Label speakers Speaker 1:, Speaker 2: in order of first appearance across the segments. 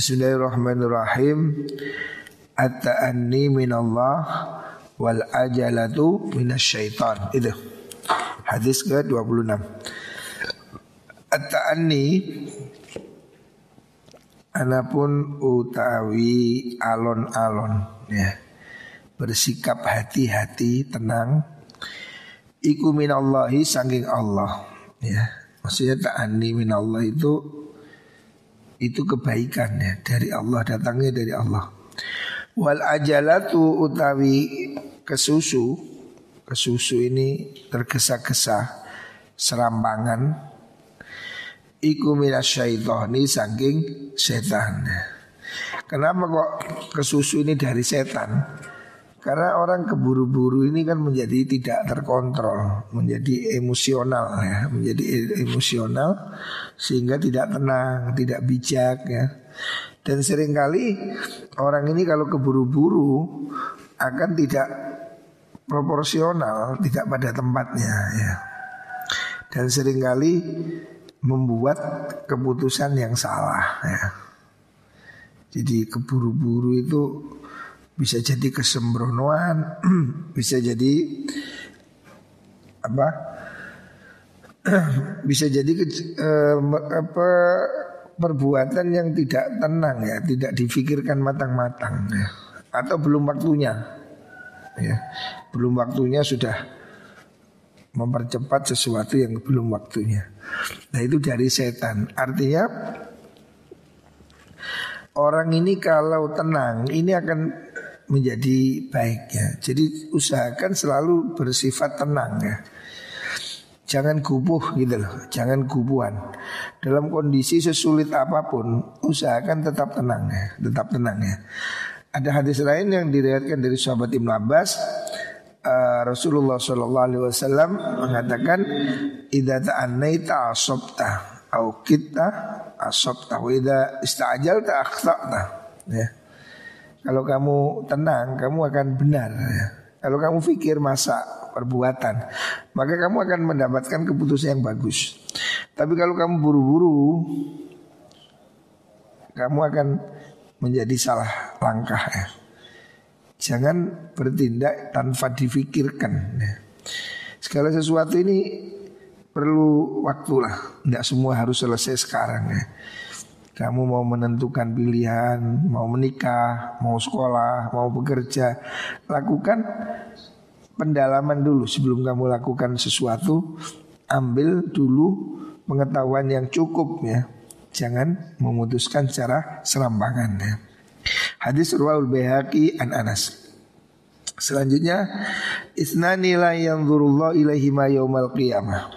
Speaker 1: Bismillahirrahmanirrahim. At-ta'anni minallah wal ajalatu minasyaitan. Itu. Hadis ke-26. At-ta'anni Anapun utawi alon-alon ya. Bersikap hati-hati, tenang. Iku minallahi sangking Allah ya. Maksudnya ta'anni minallah itu itu kebaikan ya dari Allah datangnya dari Allah. Wal ajalatu utawi kesusu Kesusu ini tergesa-gesa Serambangan Iku syaitani saking setan Kenapa kok kesusu ini dari setan? Karena orang keburu-buru ini kan menjadi tidak terkontrol, menjadi emosional ya, menjadi emosional sehingga tidak tenang, tidak bijak ya. Dan sering kali orang ini kalau keburu-buru akan tidak proporsional, tidak pada tempatnya ya. Dan sering kali membuat keputusan yang salah ya. Jadi keburu-buru itu bisa jadi kesembronoan, bisa jadi apa? bisa jadi ke, eh, apa perbuatan yang tidak tenang ya, tidak difikirkan matang-matang ya. Atau belum waktunya. Ya. Belum waktunya sudah mempercepat sesuatu yang belum waktunya. Nah, itu dari setan. Artinya orang ini kalau tenang ini akan menjadi baik ya. Jadi usahakan selalu bersifat tenang ya. Jangan kubuh gitu loh, jangan kubuhan. Dalam kondisi sesulit apa pun, usahakan tetap tenang ya, tetap tenang ya. Ada hadis lain yang diriwayatkan dari sahabat Ibnu Abbas, uh, Rasulullah Shallallahu Alaihi Wasallam mengatakan, "Ida ta'anaita asobta, au kita asobta, ida istajal ta'akhta." Ya. Kalau kamu tenang, kamu akan benar. Kalau kamu pikir masa perbuatan, maka kamu akan mendapatkan keputusan yang bagus. Tapi kalau kamu buru-buru, kamu akan menjadi salah langkah ya. Jangan bertindak tanpa difikirkan. Ya. Segala sesuatu ini perlu waktu lah. Tidak semua harus selesai sekarang ya. Kamu mau menentukan pilihan, mau menikah, mau sekolah, mau bekerja, lakukan pendalaman dulu sebelum kamu lakukan sesuatu. Ambil dulu pengetahuan yang cukup ya. Jangan memutuskan secara serambangan ya. Hadis Ruwaul Bihaqi an Anas. Selanjutnya Isnani la yanzurullah ilaihi ma yaumal qiyamah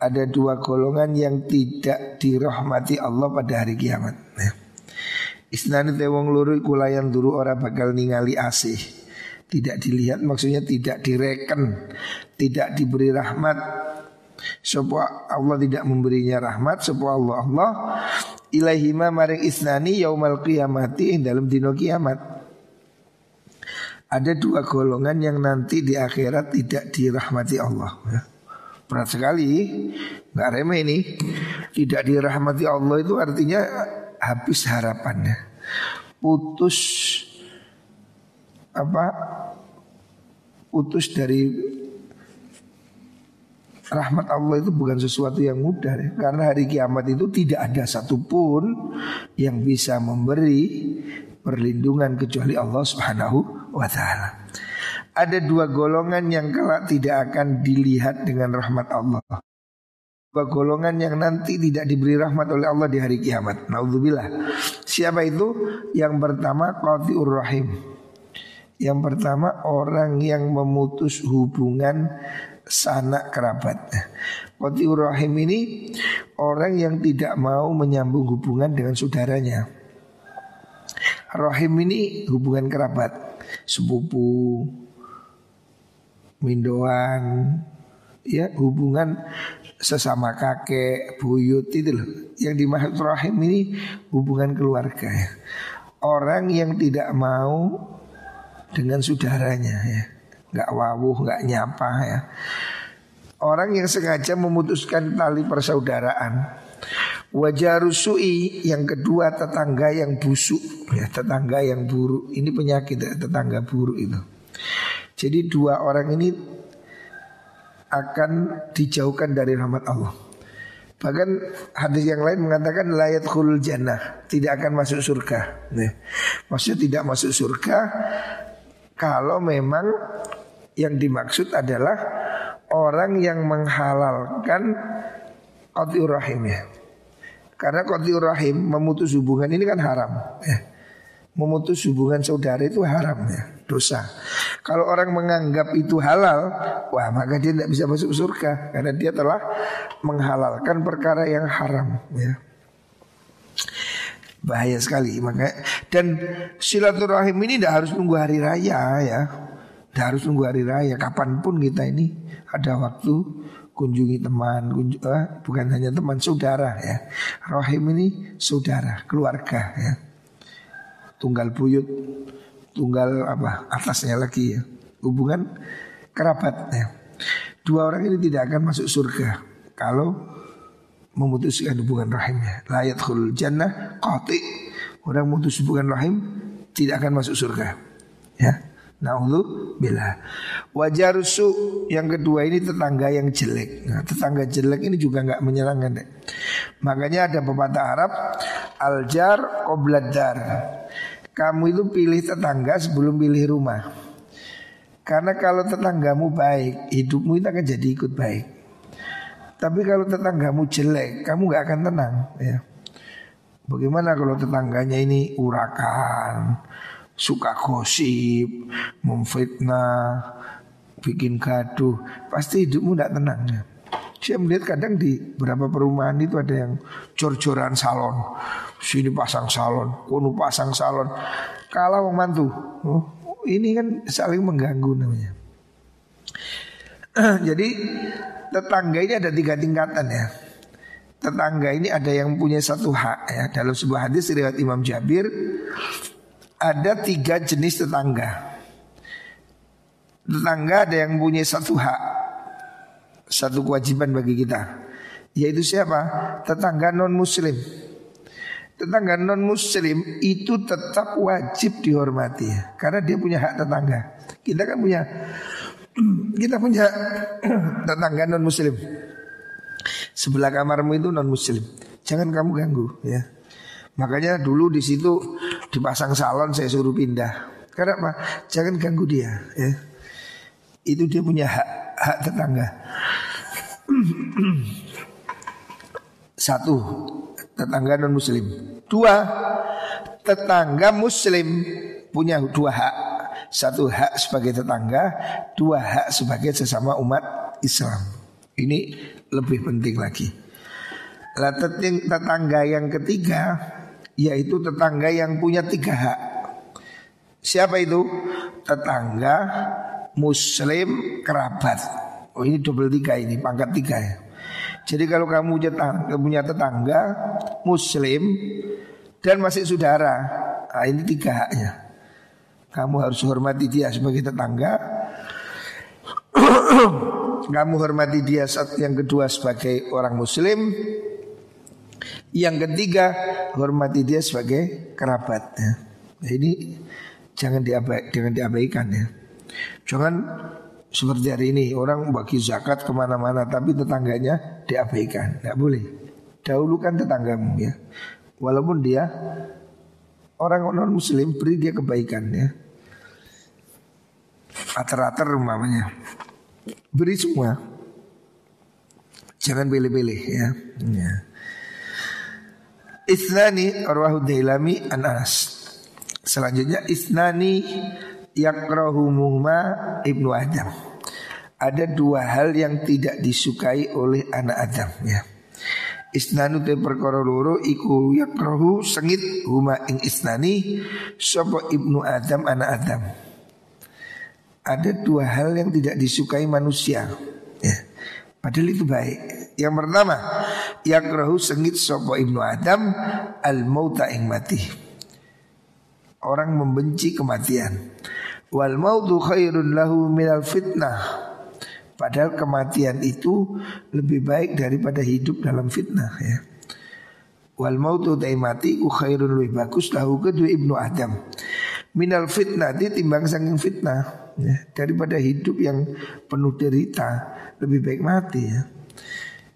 Speaker 1: Ada dua golongan yang tidak dirahmati Allah pada hari kiamat ya. Isnani tewong luru kulayan duru ora bakal ningali asih tidak dilihat maksudnya tidak direken, tidak diberi rahmat. Sebuah Allah tidak memberinya rahmat, sebuah Allah Allah ilahima maring isnani yaumal qiyamati dalam dino kiamat. Ada dua golongan yang nanti di akhirat tidak dirahmati Allah. Ya. Berat sekali, nggak remeh ini. Tidak dirahmati Allah itu artinya habis harapannya, putus apa putus dari rahmat Allah itu bukan sesuatu yang mudah ya. Karena hari kiamat itu tidak ada satupun yang bisa memberi perlindungan kecuali Allah Subhanahu wa taala. Ada dua golongan yang kelak tidak akan dilihat dengan rahmat Allah. Dua golongan yang nanti tidak diberi rahmat oleh Allah di hari kiamat. Naudzubillah. Siapa itu? Yang pertama qati'ur rahim. Yang pertama orang yang memutus hubungan sanak kerabat. Qati'ur rahim ini orang yang tidak mau menyambung hubungan dengan saudaranya. Rahim ini hubungan kerabat, sepupu, mindoan, ya hubungan sesama kakek, buyut itu loh. Yang dimaksud rahim ini hubungan keluarga ya. Orang yang tidak mau dengan saudaranya ya. Nggak wawuh, nggak nyapa ya. Orang yang sengaja memutuskan tali persaudaraan Wajah rusui yang kedua tetangga yang busuk ya tetangga yang buruk ini penyakit ya, tetangga buruk itu. Jadi dua orang ini akan dijauhkan dari rahmat Allah. Bahkan hadis yang lain mengatakan layat khulul jannah Tidak akan masuk surga Nih. Maksudnya tidak masuk surga Kalau memang yang dimaksud adalah Orang yang menghalalkan Qati'ur rahim ya Karena Qati'ur rahim memutus hubungan ini kan haram ya. Memutus hubungan saudara itu haram ya dosa. Kalau orang menganggap itu halal, wah maka dia tidak bisa masuk surga karena dia telah menghalalkan perkara yang haram. Ya. Bahaya sekali maka dan silaturahim ini tidak harus nunggu hari raya ya, tidak harus nunggu hari raya. Kapan pun kita ini ada waktu kunjungi teman, kunjung, eh, bukan hanya teman, saudara ya. Rahim ini saudara, keluarga ya. Tunggal buyut tunggal apa atasnya lagi ya hubungan kerabat ya. Dua orang ini tidak akan masuk surga kalau memutuskan hubungan rahimnya. Layat khul jannah qati. Orang memutus hubungan rahim tidak akan masuk surga. Ya. Naudhu bila Wajar su yang kedua ini tetangga yang jelek nah, Tetangga jelek ini juga nggak menyenangkan deh. Makanya ada pepatah Arab Aljar qobladar kamu itu pilih tetangga sebelum pilih rumah. Karena kalau tetanggamu baik, hidupmu itu akan jadi ikut baik. Tapi kalau tetanggamu jelek, kamu gak akan tenang. Ya. Bagaimana kalau tetangganya ini urakan, suka gosip, memfitnah, bikin gaduh, pasti hidupmu tidak tenang. Ya. Saya melihat kadang di beberapa perumahan itu ada yang cor-coran salon. Sini pasang salon, kuno pasang salon. Kalau membantu, oh, ini kan saling mengganggu namanya. Jadi tetangga ini ada tiga tingkatan ya. Tetangga ini ada yang punya satu hak ya. Dalam sebuah hadis riwayat Imam Jabir ada tiga jenis tetangga. Tetangga ada yang punya satu hak satu kewajiban bagi kita yaitu siapa? Tetangga non muslim. Tetangga non muslim itu tetap wajib dihormati karena dia punya hak tetangga. Kita kan punya kita punya tetangga non muslim. Sebelah kamarmu itu non muslim. Jangan kamu ganggu ya. Makanya dulu di situ dipasang salon saya suruh pindah. Karena apa? Jangan ganggu dia ya. Itu dia punya hak hak tetangga. Satu, tetangga non muslim. Dua, tetangga muslim punya dua hak. Satu hak sebagai tetangga, dua hak sebagai sesama umat Islam. Ini lebih penting lagi. Lah tetangga yang ketiga yaitu tetangga yang punya tiga hak. Siapa itu? Tetangga muslim kerabat. Oh ini double tiga ini pangkat tiga ya. Jadi kalau kamu punya tetangga muslim dan masih saudara, nah ini tiga haknya. Kamu harus hormati dia sebagai tetangga. kamu hormati dia saat yang kedua sebagai orang muslim. Yang ketiga hormati dia sebagai kerabat ya. Nah, ini jangan jangan diabaikan ya. Jangan seperti hari ini orang bagi zakat ke mana-mana tapi tetangganya diabaikan, tidak boleh. Dahulukan tetanggamu ya, walaupun dia orang non muslim beri dia kebaikan ya. Ater-ater umpamanya beri semua, jangan pilih-pilih ya. ya. Isnani arwahu dailami anas. Selanjutnya isnani yakrahumuhuma ibnu Adam. Ada dua hal yang tidak disukai oleh anak Adam ya. Isnanu te perkara loro iku yakrahu sengit huma ing isnani sapa ibnu Adam anak Adam. Ada dua hal yang tidak disukai manusia ya. Padahal itu baik. Yang pertama, yakrahu sengit sapa ibnu Adam al mauta ing mati. Orang membenci kematian. Wal mautu khairun lahu minal fitnah. Padahal kematian itu lebih baik daripada hidup dalam fitnah ya. Wal mautu mati ku khairun lebih bagus lahu kedua ibnu Adam. Minal fitnah timbang saking fitnah ya, daripada hidup yang penuh derita lebih baik mati ya.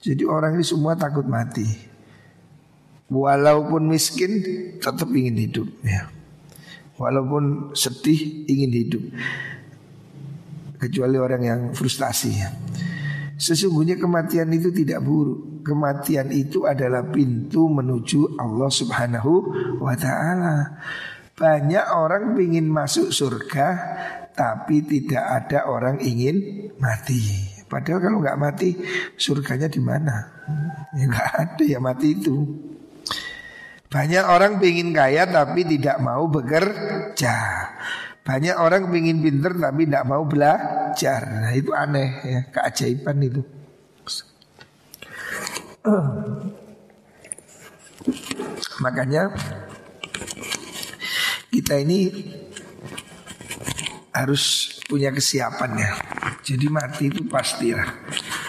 Speaker 1: Jadi orang ini semua takut mati. Walaupun miskin tetap ingin hidup ya. Walaupun sedih ingin hidup. Kecuali orang yang frustasi ya. Sesungguhnya kematian itu tidak buruk. Kematian itu adalah pintu menuju Allah Subhanahu wa taala. Banyak orang ingin masuk surga tapi tidak ada orang ingin mati. Padahal kalau nggak mati surganya di mana? Ya ada ya mati itu. Banyak orang ingin kaya tapi tidak mau bekerja. Banyak orang ingin pinter tapi tidak mau belajar. Nah itu aneh ya, keajaiban itu. Makanya kita ini harus punya kesiapan ya. Jadi mati itu pasti lah.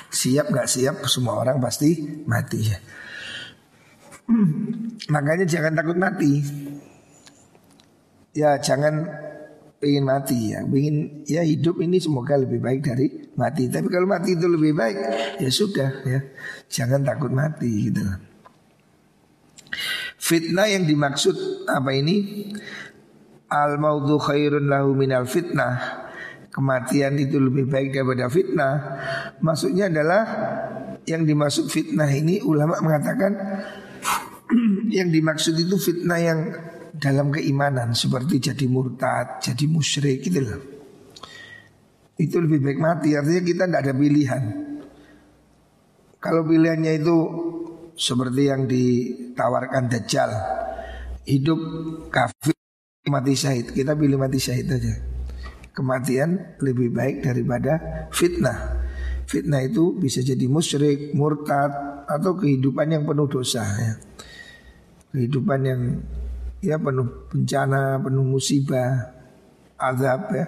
Speaker 1: Siap gak siap semua orang pasti mati ya. Makanya jangan takut mati. Ya jangan ingin mati ya, ingin ya hidup ini semoga lebih baik dari mati. Tapi kalau mati itu lebih baik, ya sudah ya, jangan takut mati gitu. Fitnah yang dimaksud apa ini? Al maudhu khairun lahu minal fitnah. Kematian itu lebih baik daripada fitnah. Maksudnya adalah yang dimaksud fitnah ini ulama mengatakan yang dimaksud itu fitnah yang dalam keimanan seperti jadi murtad, jadi musyrik gitu loh. Itu lebih baik mati artinya kita tidak ada pilihan. Kalau pilihannya itu seperti yang ditawarkan Dajjal, hidup kafir mati syahid, kita pilih mati syahid aja. Kematian lebih baik daripada fitnah. Fitnah itu bisa jadi musyrik, murtad atau kehidupan yang penuh dosa ya. Kehidupan yang ya penuh bencana, penuh musibah, azab ya.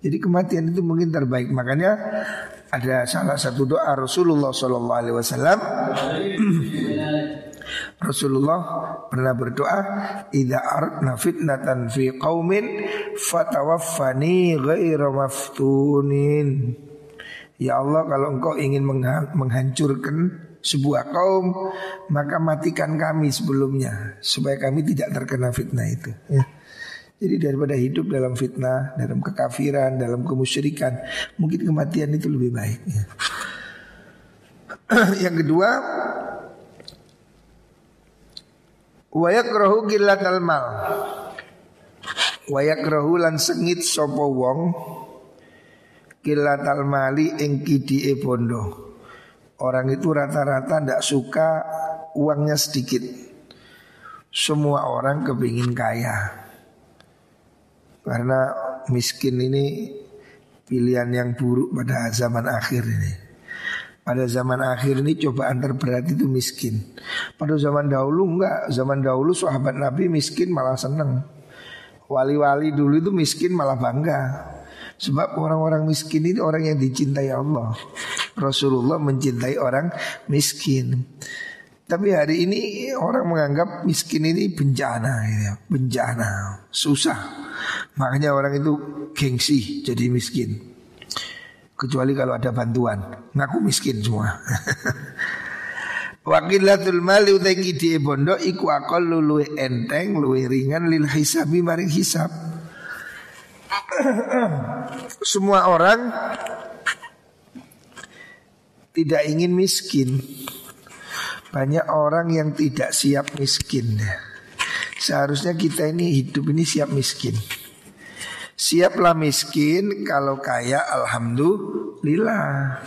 Speaker 1: Jadi kematian itu mungkin terbaik. Makanya ada salah satu doa Rasulullah Shallallahu Alaihi Wasallam. Rasulullah pernah berdoa, "Idza aradna fitnatan fi qaumin fatawaffani ghaira maftunin." Ya Allah, kalau engkau ingin menghancurkan sebuah kaum maka matikan kami sebelumnya supaya kami tidak terkena fitnah itu ya. Jadi daripada hidup dalam fitnah, dalam kekafiran, dalam kemusyrikan, mungkin kematian itu lebih baik. Ya. Yang kedua, wayakrahu gillatal mal. Wayakrahu lan sengit sopo wong gillatal mali ing kidike bondo. Orang itu rata-rata tidak suka uangnya sedikit. Semua orang kepingin kaya. Karena miskin ini pilihan yang buruk pada zaman akhir ini. Pada zaman akhir ini cobaan terberat itu miskin. Pada zaman dahulu enggak, zaman dahulu sahabat Nabi miskin malah seneng. Wali-wali dulu itu miskin malah bangga. Sebab orang-orang miskin ini orang yang dicintai Allah. Rasulullah mencintai orang miskin. Tapi hari ini orang menganggap miskin ini bencana, ya. bencana, susah. Makanya orang itu gengsi jadi miskin. Kecuali kalau ada bantuan, ngaku miskin semua. Wakilatul mali utengi di bondo iku akal luwe enteng luwe ringan lil hisabi maring hisab. Semua orang tidak ingin miskin. Banyak orang yang tidak siap miskin. Seharusnya kita ini hidup ini siap miskin. Siaplah miskin kalau kaya alhamdulillah.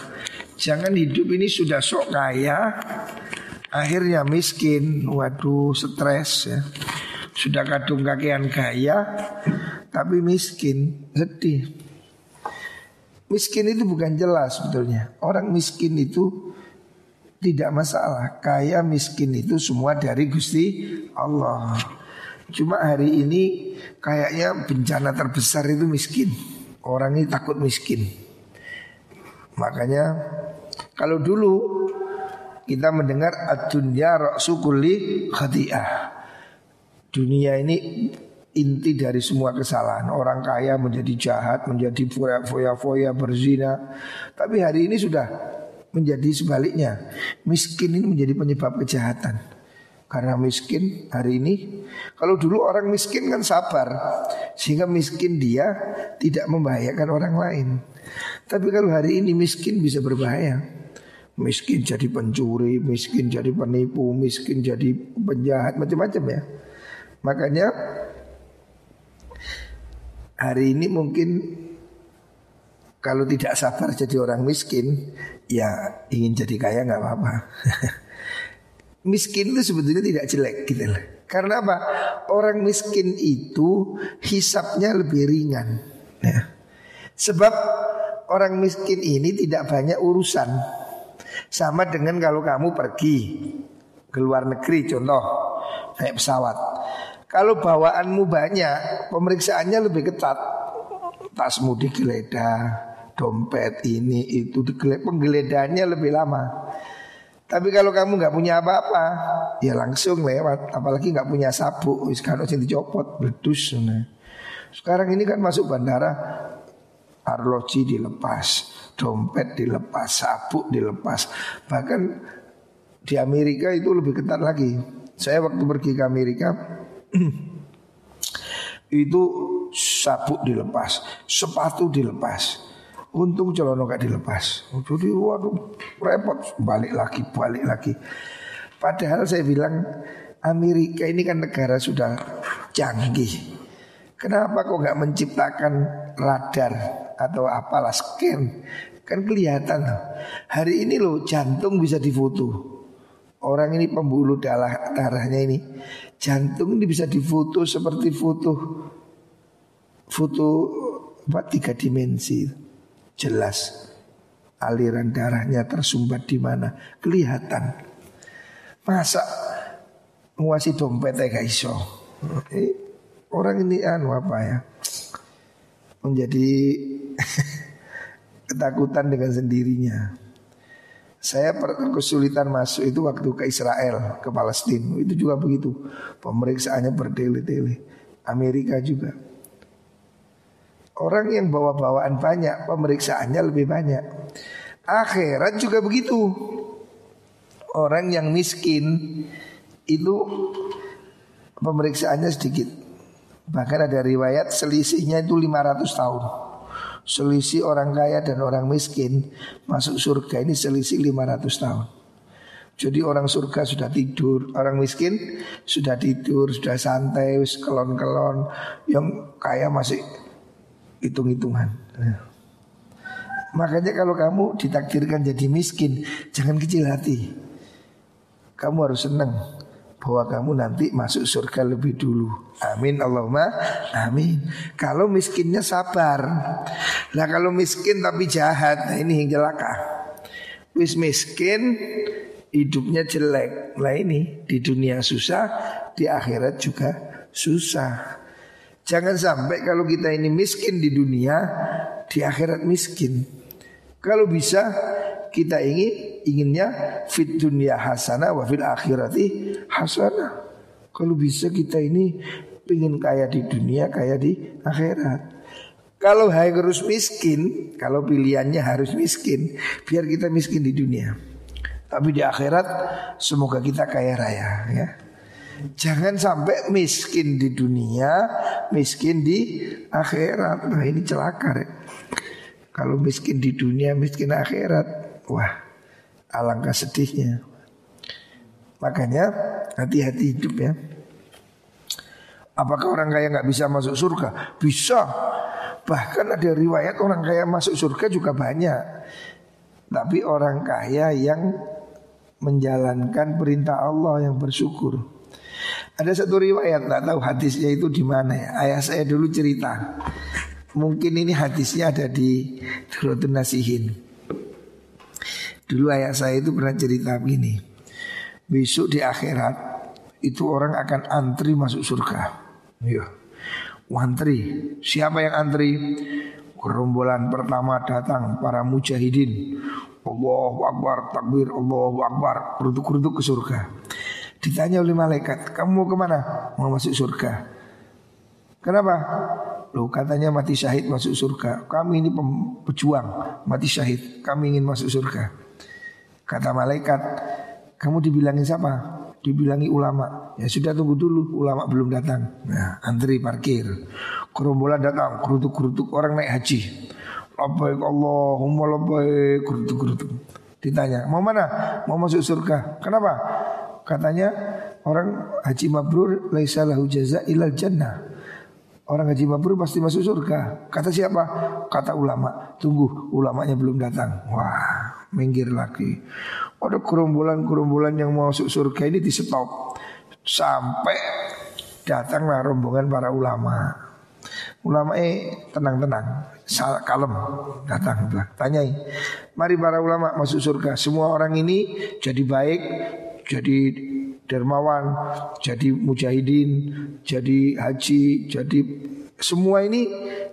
Speaker 1: Jangan hidup ini sudah sok kaya akhirnya miskin. Waduh stres ya. Sudah kadung kakean kaya tapi miskin, sedih. Miskin itu bukan jelas sebetulnya. Orang miskin itu tidak masalah. Kaya miskin itu semua dari Gusti Allah. Cuma hari ini kayaknya bencana terbesar itu miskin. Orang ini takut miskin. Makanya kalau dulu kita mendengar ad-dunya. Dunia ini inti dari semua kesalahan. Orang kaya menjadi jahat, menjadi foya-foya berzina. Tapi hari ini sudah menjadi sebaliknya. Miskin ini menjadi penyebab kejahatan. Karena miskin hari ini Kalau dulu orang miskin kan sabar Sehingga miskin dia tidak membahayakan orang lain Tapi kalau hari ini miskin bisa berbahaya Miskin jadi pencuri, miskin jadi penipu, miskin jadi penjahat, macam-macam ya Makanya hari ini mungkin kalau tidak sabar jadi orang miskin, ya ingin jadi kaya nggak apa-apa. miskin itu sebetulnya tidak jelek gitu loh. Karena apa? Orang miskin itu hisapnya lebih ringan. Ya. Sebab orang miskin ini tidak banyak urusan. Sama dengan kalau kamu pergi ke luar negeri contoh naik pesawat. Kalau bawaanmu banyak, pemeriksaannya lebih ketat. Tasmu digeledah, dompet ini itu digeledah, penggeledahannya lebih lama. Tapi kalau kamu nggak punya apa-apa, ya langsung lewat. Apalagi nggak punya sabu, sekarang sih dicopot, berdus. Sekarang ini kan masuk bandara, arloji dilepas, dompet dilepas, sabuk dilepas. Bahkan di Amerika itu lebih ketat lagi. Saya waktu pergi ke Amerika itu sabuk dilepas, sepatu dilepas. Untung celana gak dilepas. Jadi waduh repot balik lagi, balik lagi. Padahal saya bilang Amerika ini kan negara sudah canggih. Kenapa kok nggak menciptakan radar atau apalah scan? Kan kelihatan Hari ini loh jantung bisa difoto. Orang ini pembuluh darah darahnya ini. Jantung ini bisa difoto seperti foto foto apa tiga dimensi. Jelas. Aliran darahnya tersumbat di mana? Kelihatan. Masa nguasi dompetnya gak iso? Eh, orang ini anu apa ya? Menjadi ketakutan dengan sendirinya saya kesulitan masuk itu waktu ke Israel, ke Palestina. Itu juga begitu. Pemeriksaannya bertele-tele. Amerika juga. Orang yang bawa bawaan banyak, pemeriksaannya lebih banyak. Akhirat juga begitu. Orang yang miskin itu pemeriksaannya sedikit. Bahkan ada riwayat selisihnya itu 500 tahun. Selisih orang kaya dan orang miskin Masuk surga ini selisih 500 tahun. Jadi orang surga sudah tidur Orang miskin sudah tidur Sudah santai, kelon-kelon Yang kaya masih hitung-hitungan. Makanya kalau kamu ditakdirkan jadi miskin Jangan kecil hati. Kamu harus senang bahwa kamu nanti masuk surga lebih dulu. Amin Allahumma amin. Kalau miskinnya sabar. Nah kalau miskin tapi jahat, nah ini yang celaka. Wis miskin hidupnya jelek. Nah ini di dunia susah, di akhirat juga susah. Jangan sampai kalau kita ini miskin di dunia, di akhirat miskin. Kalau bisa kita ingin inginnya fit dunia hasanah wa fil akhirati hasanah. Kalau bisa kita ini ingin kaya di dunia, kaya di akhirat. Kalau harus miskin, kalau pilihannya harus miskin, biar kita miskin di dunia. Tapi di akhirat semoga kita kaya raya ya. Jangan sampai miskin di dunia, miskin di akhirat. Nah ini celaka ya. Kalau miskin di dunia, miskin akhirat. Wah, alangkah sedihnya. Makanya hati-hati hidup ya. Apakah orang kaya nggak bisa masuk surga? Bisa. Bahkan ada riwayat orang kaya masuk surga juga banyak. Tapi orang kaya yang menjalankan perintah Allah yang bersyukur. Ada satu riwayat, tak tahu hadisnya itu di mana ya. Ayah saya dulu cerita. Mungkin ini hadisnya ada di Durotun Nasihin. Dulu ayah saya itu pernah cerita begini Besok di akhirat Itu orang akan antri masuk surga Iya Antri Siapa yang antri? Gerombolan pertama datang Para mujahidin Allahu Akbar, takbir, Allahu Akbar, keruduk-keruduk ke surga. Ditanya oleh malaikat, kamu mau ke mana? Mau masuk surga. Kenapa? Loh katanya mati syahid masuk surga. Kami ini pejuang mati syahid. Kami ingin masuk surga. Kata malaikat, kamu dibilangin siapa? Dibilangi ulama. Ya sudah tunggu dulu, ulama belum datang. Nah, antri parkir. Kerombolan datang, kerutuk-kerutuk orang naik haji. Labbaik Allahumma labbaik kerutuk-kerutuk. Ditanya, mau mana? Mau masuk surga. Kenapa? Katanya orang haji mabrur laisa lahu jaza ilal jannah. Orang haji mabrur pasti masuk surga. Kata siapa? Kata ulama. Tunggu, ulamanya belum datang. Wah, minggir lagi. Ada kerombolan-kerombolan yang mau masuk surga ini di stop sampai datanglah rombongan para ulama. Ulama eh tenang-tenang, kalem datang tanyai. Mari para ulama masuk surga. Semua orang ini jadi baik, jadi dermawan, jadi mujahidin, jadi haji, jadi semua ini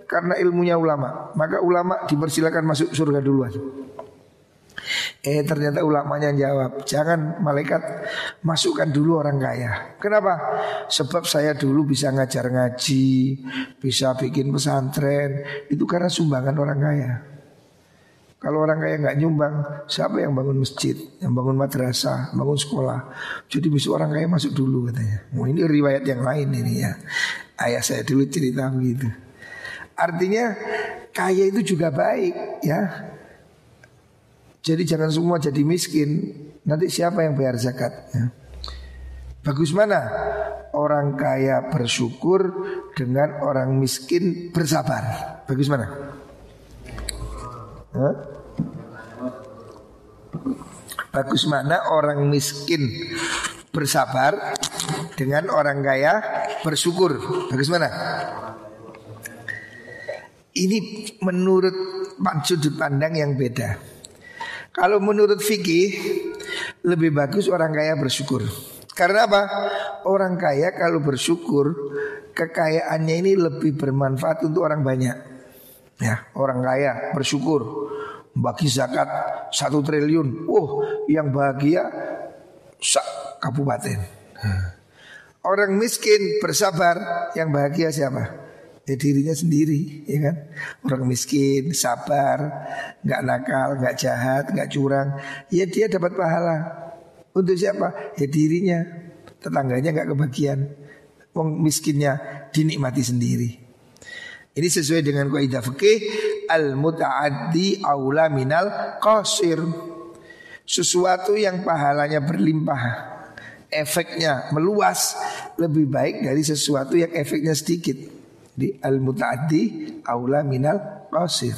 Speaker 1: karena ilmunya ulama. Maka ulama dipersilakan masuk surga duluan. Eh ternyata ulamanya jawab Jangan malaikat masukkan dulu orang kaya Kenapa? Sebab saya dulu bisa ngajar ngaji Bisa bikin pesantren Itu karena sumbangan orang kaya kalau orang kaya nggak nyumbang, siapa yang bangun masjid, yang bangun madrasah, bangun sekolah? Jadi bisa orang kaya masuk dulu katanya. Mau ini riwayat yang lain ini ya. Ayah saya dulu cerita begitu. Artinya kaya itu juga baik ya. Jadi jangan semua jadi miskin. Nanti siapa yang bayar zakat? Ya. Bagus mana? Orang kaya bersyukur dengan orang miskin bersabar. Bagus mana? Bagus mana orang miskin bersabar dengan orang kaya bersyukur. Bagus mana? Ini menurut sudut pandang yang beda. Kalau menurut fikih lebih bagus orang kaya bersyukur. Karena apa? Orang kaya kalau bersyukur kekayaannya ini lebih bermanfaat untuk orang banyak. Ya, orang kaya bersyukur bagi zakat satu triliun. Oh, yang bahagia sak kabupaten. Orang miskin bersabar, yang bahagia siapa? Ya dirinya sendiri, ya kan? Orang miskin sabar, nggak nakal, nggak jahat, nggak curang, ya dia dapat pahala. Untuk siapa? Ya dirinya, tetangganya nggak kebagian. Wong miskinnya dinikmati sendiri. Ini sesuai dengan kaidah fikih al mutaaddi aula minal qasir. Sesuatu yang pahalanya berlimpah, efeknya meluas lebih baik dari sesuatu yang efeknya sedikit. Di al mutaaddi aula minal qasir.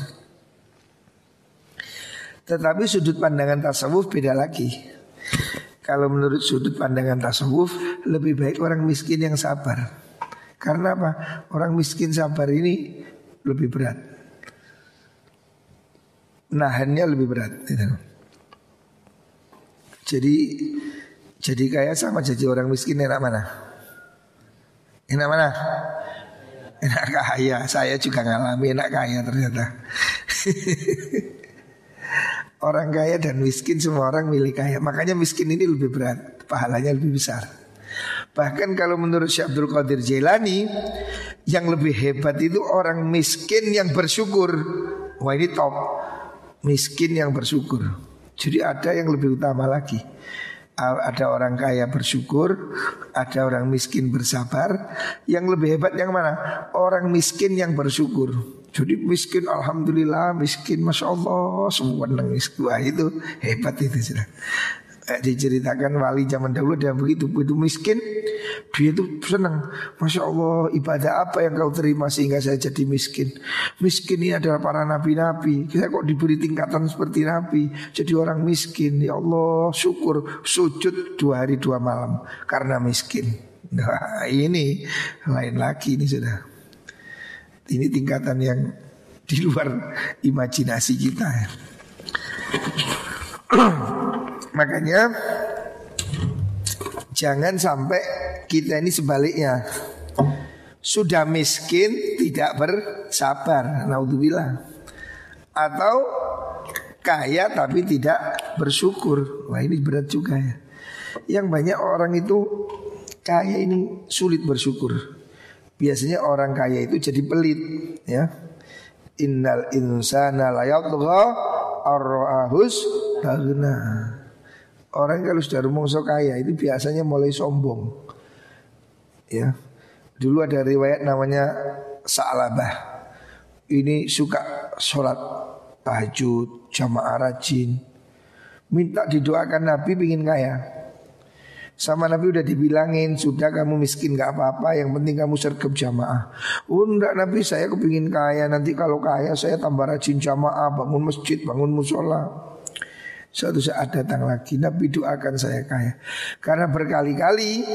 Speaker 1: Tetapi sudut pandangan tasawuf beda lagi. Kalau menurut sudut pandangan tasawuf lebih baik orang miskin yang sabar. Karena apa? Orang miskin sabar ini lebih berat. Nahannya lebih berat. Gitu. Jadi jadi kayak sama jadi orang miskin enak mana? Enak mana? Enak kaya. Saya juga ngalami enak kaya ternyata. orang kaya dan miskin semua orang milik kaya. Makanya miskin ini lebih berat, pahalanya lebih besar. Bahkan kalau menurut Syekh Abdul Qadir Jailani Yang lebih hebat itu orang miskin yang bersyukur Wah ini top Miskin yang bersyukur Jadi ada yang lebih utama lagi ada orang kaya bersyukur, ada orang miskin bersabar. Yang lebih hebat yang mana? Orang miskin yang bersyukur. Jadi miskin, alhamdulillah, miskin, masya Allah, semua nangis. Wah itu hebat itu sudah eh, diceritakan wali zaman dahulu dia begitu begitu miskin dia itu senang masya Allah ibadah apa yang kau terima sehingga saya jadi miskin? Miskin ini adalah para nabi-nabi. Kita kok diberi tingkatan seperti nabi jadi orang miskin. Ya Allah syukur. Sujud dua hari dua malam karena miskin. Nah ini lain lagi ini sudah. Ini tingkatan yang di luar imajinasi kita Makanya jangan sampai kita ini sebaliknya. Sudah miskin tidak bersabar. Naudzubillah. Atau kaya tapi tidak bersyukur. Wah ini berat juga ya. Yang banyak orang itu kaya ini sulit bersyukur. Biasanya orang kaya itu jadi pelit ya. Innal insana layatgha arra'ahus tagna. Orang kalau sudah rumongso kaya itu biasanya mulai sombong. Ya. Dulu ada riwayat namanya Sa'labah. Ini suka sholat tahajud, jamaah rajin. Minta didoakan Nabi ingin kaya. Sama Nabi udah dibilangin Sudah kamu miskin gak apa-apa Yang penting kamu sergap jamaah Oh Nabi saya kepingin kaya Nanti kalau kaya saya tambah rajin jamaah Bangun masjid, bangun musola Suatu saat datang lagi Nabi doakan saya kaya Karena berkali-kali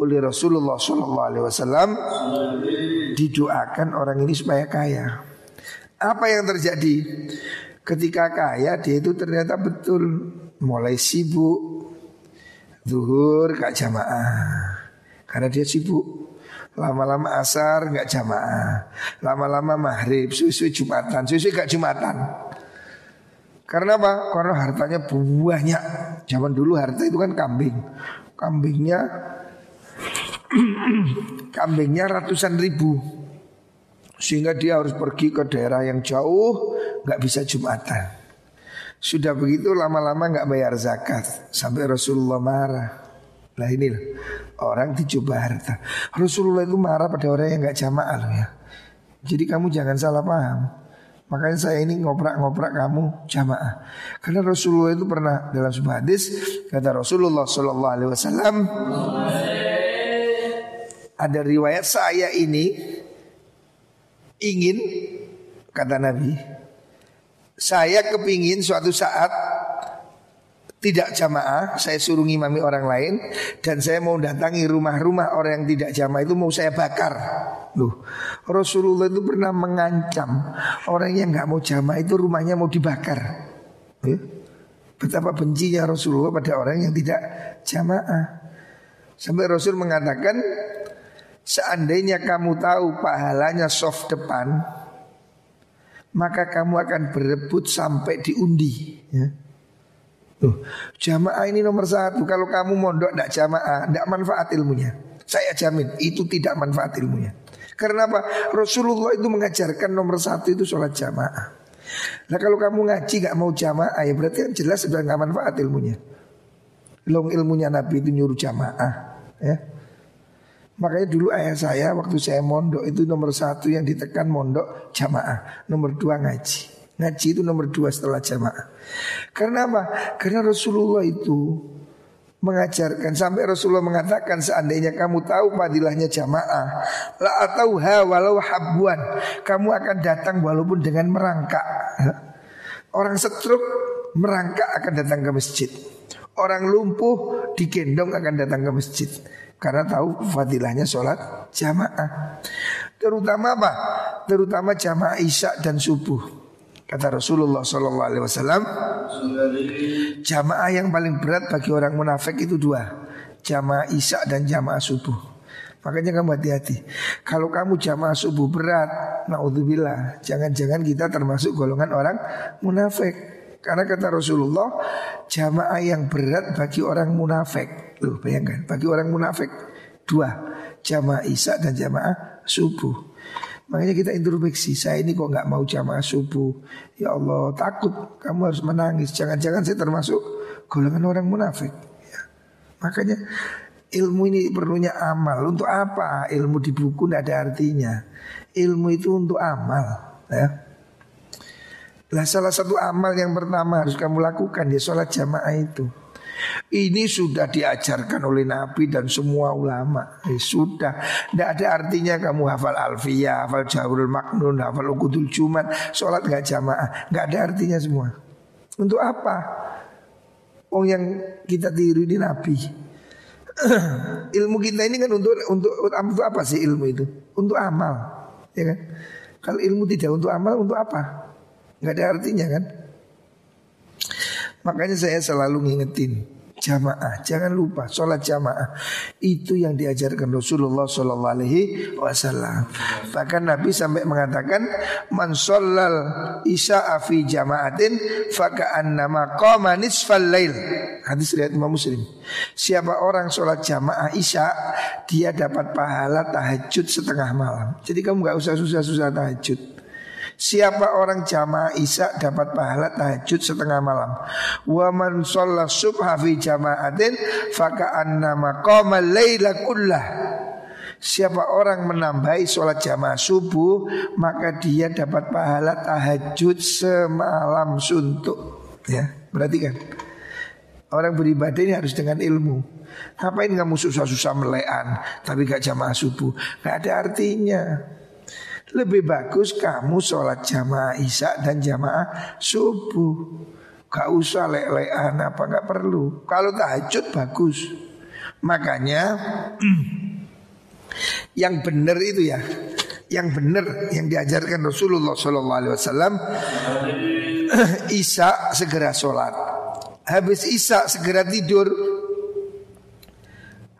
Speaker 1: oleh Rasulullah SAW didoakan orang ini supaya kaya. Apa yang terjadi? Ketika kaya dia itu ternyata betul mulai sibuk zuhur gak jamaah karena dia sibuk. Lama-lama asar gak jamaah, lama-lama maghrib, susu jumatan, susu gak jumatan. Karena apa? Karena hartanya banyak. Zaman dulu harta itu kan kambing. Kambingnya kambingnya ratusan ribu. Sehingga dia harus pergi ke daerah yang jauh nggak bisa Jumatan Sudah begitu lama-lama nggak bayar zakat Sampai Rasulullah marah Nah ini orang dicoba harta Rasulullah itu marah pada orang yang nggak jamaah ya Jadi kamu jangan salah paham Makanya saya ini ngoprak-ngoprak kamu jamaah. Karena Rasulullah itu pernah dalam sebuah hadis Kata Rasulullah Sallallahu Alaihi Wasallam Ada riwayat saya ini ingin kata Nabi saya kepingin suatu saat tidak jamaah, saya suruh ngimami orang lain dan saya mau datangi rumah-rumah orang yang tidak jamaah itu mau saya bakar. Loh, Rasulullah itu pernah mengancam orang yang nggak mau jamaah itu rumahnya mau dibakar. Eh? Betapa bencinya Rasulullah pada orang yang tidak jamaah. Sampai Rasul mengatakan Seandainya kamu tahu pahalanya soft depan Maka kamu akan berebut sampai diundi ya. Tuh, jamaah ini nomor satu. Kalau kamu mondok tidak jamaah Tidak manfaat ilmunya. Saya jamin itu tidak manfaat ilmunya. Karena apa? Rasulullah itu mengajarkan nomor satu itu sholat jamaah. Nah kalau kamu ngaji gak mau jamaah Ya berarti kan jelas sudah gak manfaat ilmunya. Long ilmunya Nabi itu nyuruh jamaah ya. Makanya dulu ayah saya waktu saya mondok itu nomor satu yang ditekan mondok jamaah. Nomor dua ngaji. Ngaji itu nomor dua setelah jamaah. Karena apa? Karena Rasulullah itu mengajarkan sampai Rasulullah mengatakan seandainya kamu tahu padilahnya jamaah la atau ha walau habuan kamu akan datang walaupun dengan merangkak orang setruk merangkak akan datang ke masjid orang lumpuh digendong akan datang ke masjid karena tahu fadilahnya sholat jamaah. Terutama apa? Terutama jamaah isya dan subuh. Kata Rasulullah Wasallam, jamaah yang paling berat bagi orang munafik itu dua, jamaah isya dan jamaah subuh. Makanya kamu hati-hati. Kalau kamu jamaah subuh berat, naudzubillah, jangan-jangan kita termasuk golongan orang munafik. Karena kata Rasulullah jamaah yang berat bagi orang munafik. Loh bayangkan bagi orang munafik dua jamaah isya dan jamaah subuh. Makanya kita introspeksi saya ini kok nggak mau jamaah subuh. Ya Allah takut kamu harus menangis. Jangan-jangan saya termasuk golongan orang munafik. Ya. Makanya ilmu ini perlunya amal. Untuk apa? Ilmu di buku tidak ada artinya. Ilmu itu untuk amal. Ya. Lah salah satu amal yang pertama harus kamu lakukan ya sholat jamaah itu. Ini sudah diajarkan oleh Nabi dan semua ulama. Eh, sudah, tidak ada artinya kamu hafal alfiyah, hafal jawrul maknun, hafal ukudul jumat, sholat nggak jamaah, nggak ada artinya semua. Untuk apa? Oh yang kita tiru ini Nabi. ilmu kita ini kan untuk, untuk untuk apa sih ilmu itu? Untuk amal, ya kan? Kalau ilmu tidak untuk amal, untuk apa? nggak ada artinya kan. Makanya saya selalu ngingetin jamaah. Jangan lupa sholat jamaah itu yang diajarkan Rasulullah Shallallahu Alaihi Wasallam. Bahkan Nabi sampai mengatakan man sholal isya fi jamaatin fakaan nama qama nisfal lail. Hadis riwayat Imam Muslim. Siapa orang sholat jamaah isya dia dapat pahala tahajud setengah malam. Jadi kamu nggak usah susah-susah tahajud. Siapa orang jamaah isya dapat pahala tahajud setengah malam. Wa man shalla subha fi jama'atin faka annama qama laila kullah. Siapa orang menambahi sholat jamaah subuh Maka dia dapat pahala tahajud semalam suntuk. Ya, berarti kan Orang beribadah ini harus dengan ilmu. Ngapain kamu susah-susah melean Tapi gak jamaah subuh? Gak ada artinya lebih bagus kamu sholat jamaah isya dan jamaah subuh. Gak usah lelean apa gak perlu. Kalau tahajud bagus. Makanya Yang benar itu ya. Yang benar yang diajarkan Rasulullah SAW Isya segera sholat. Habis Isya segera tidur.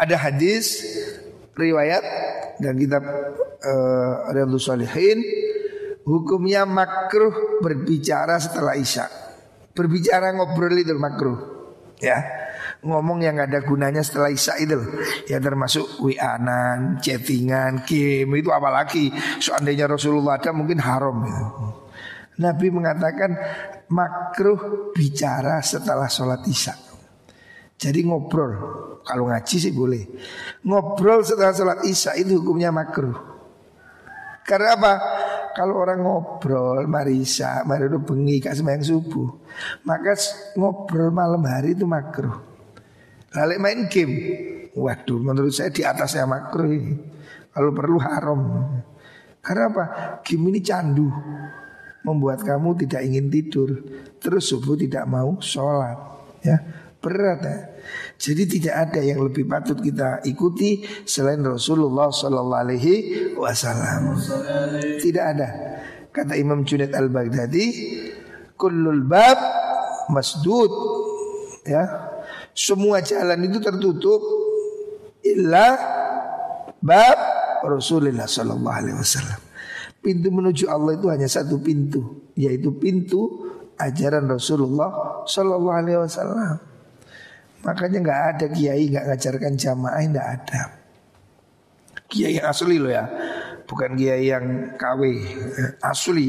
Speaker 1: Ada hadis Riwayat dan kitab uh, Riyadhus Salihin hukumnya makruh berbicara setelah isya. Berbicara ngobrol itu makruh. Ya. Ngomong yang gak ada gunanya setelah isya itu Ya termasuk wianan, chattingan, game itu apalagi Seandainya Rasulullah ada mungkin haram ya. Nabi mengatakan makruh bicara setelah sholat isya Jadi ngobrol Kalau ngaji sih boleh Ngobrol setelah sholat isya itu hukumnya makruh karena apa? Kalau orang ngobrol marisa, mari udah bengi kak sembahyang subuh, maka ngobrol malam hari itu makruh. Lalu main game, waduh menurut saya di atasnya makruh ini. Kalau perlu haram. Karena apa? Game ini candu, membuat kamu tidak ingin tidur, terus subuh tidak mau sholat, ya berat ya. Jadi tidak ada yang lebih patut kita ikuti selain Rasulullah Sallallahu Alaihi Wasallam. Tidak ada. Kata Imam Junaid Al Baghdadi, kullul bab masdud. Ya, semua jalan itu tertutup illa bab Rasulullah Sallallahu Alaihi Wasallam. Pintu menuju Allah itu hanya satu pintu, yaitu pintu ajaran Rasulullah Sallallahu Alaihi Wasallam. Makanya nggak ada kiai nggak ngajarkan jamaah nggak ada. Kiai yang asli loh ya, bukan kiai yang KW asli.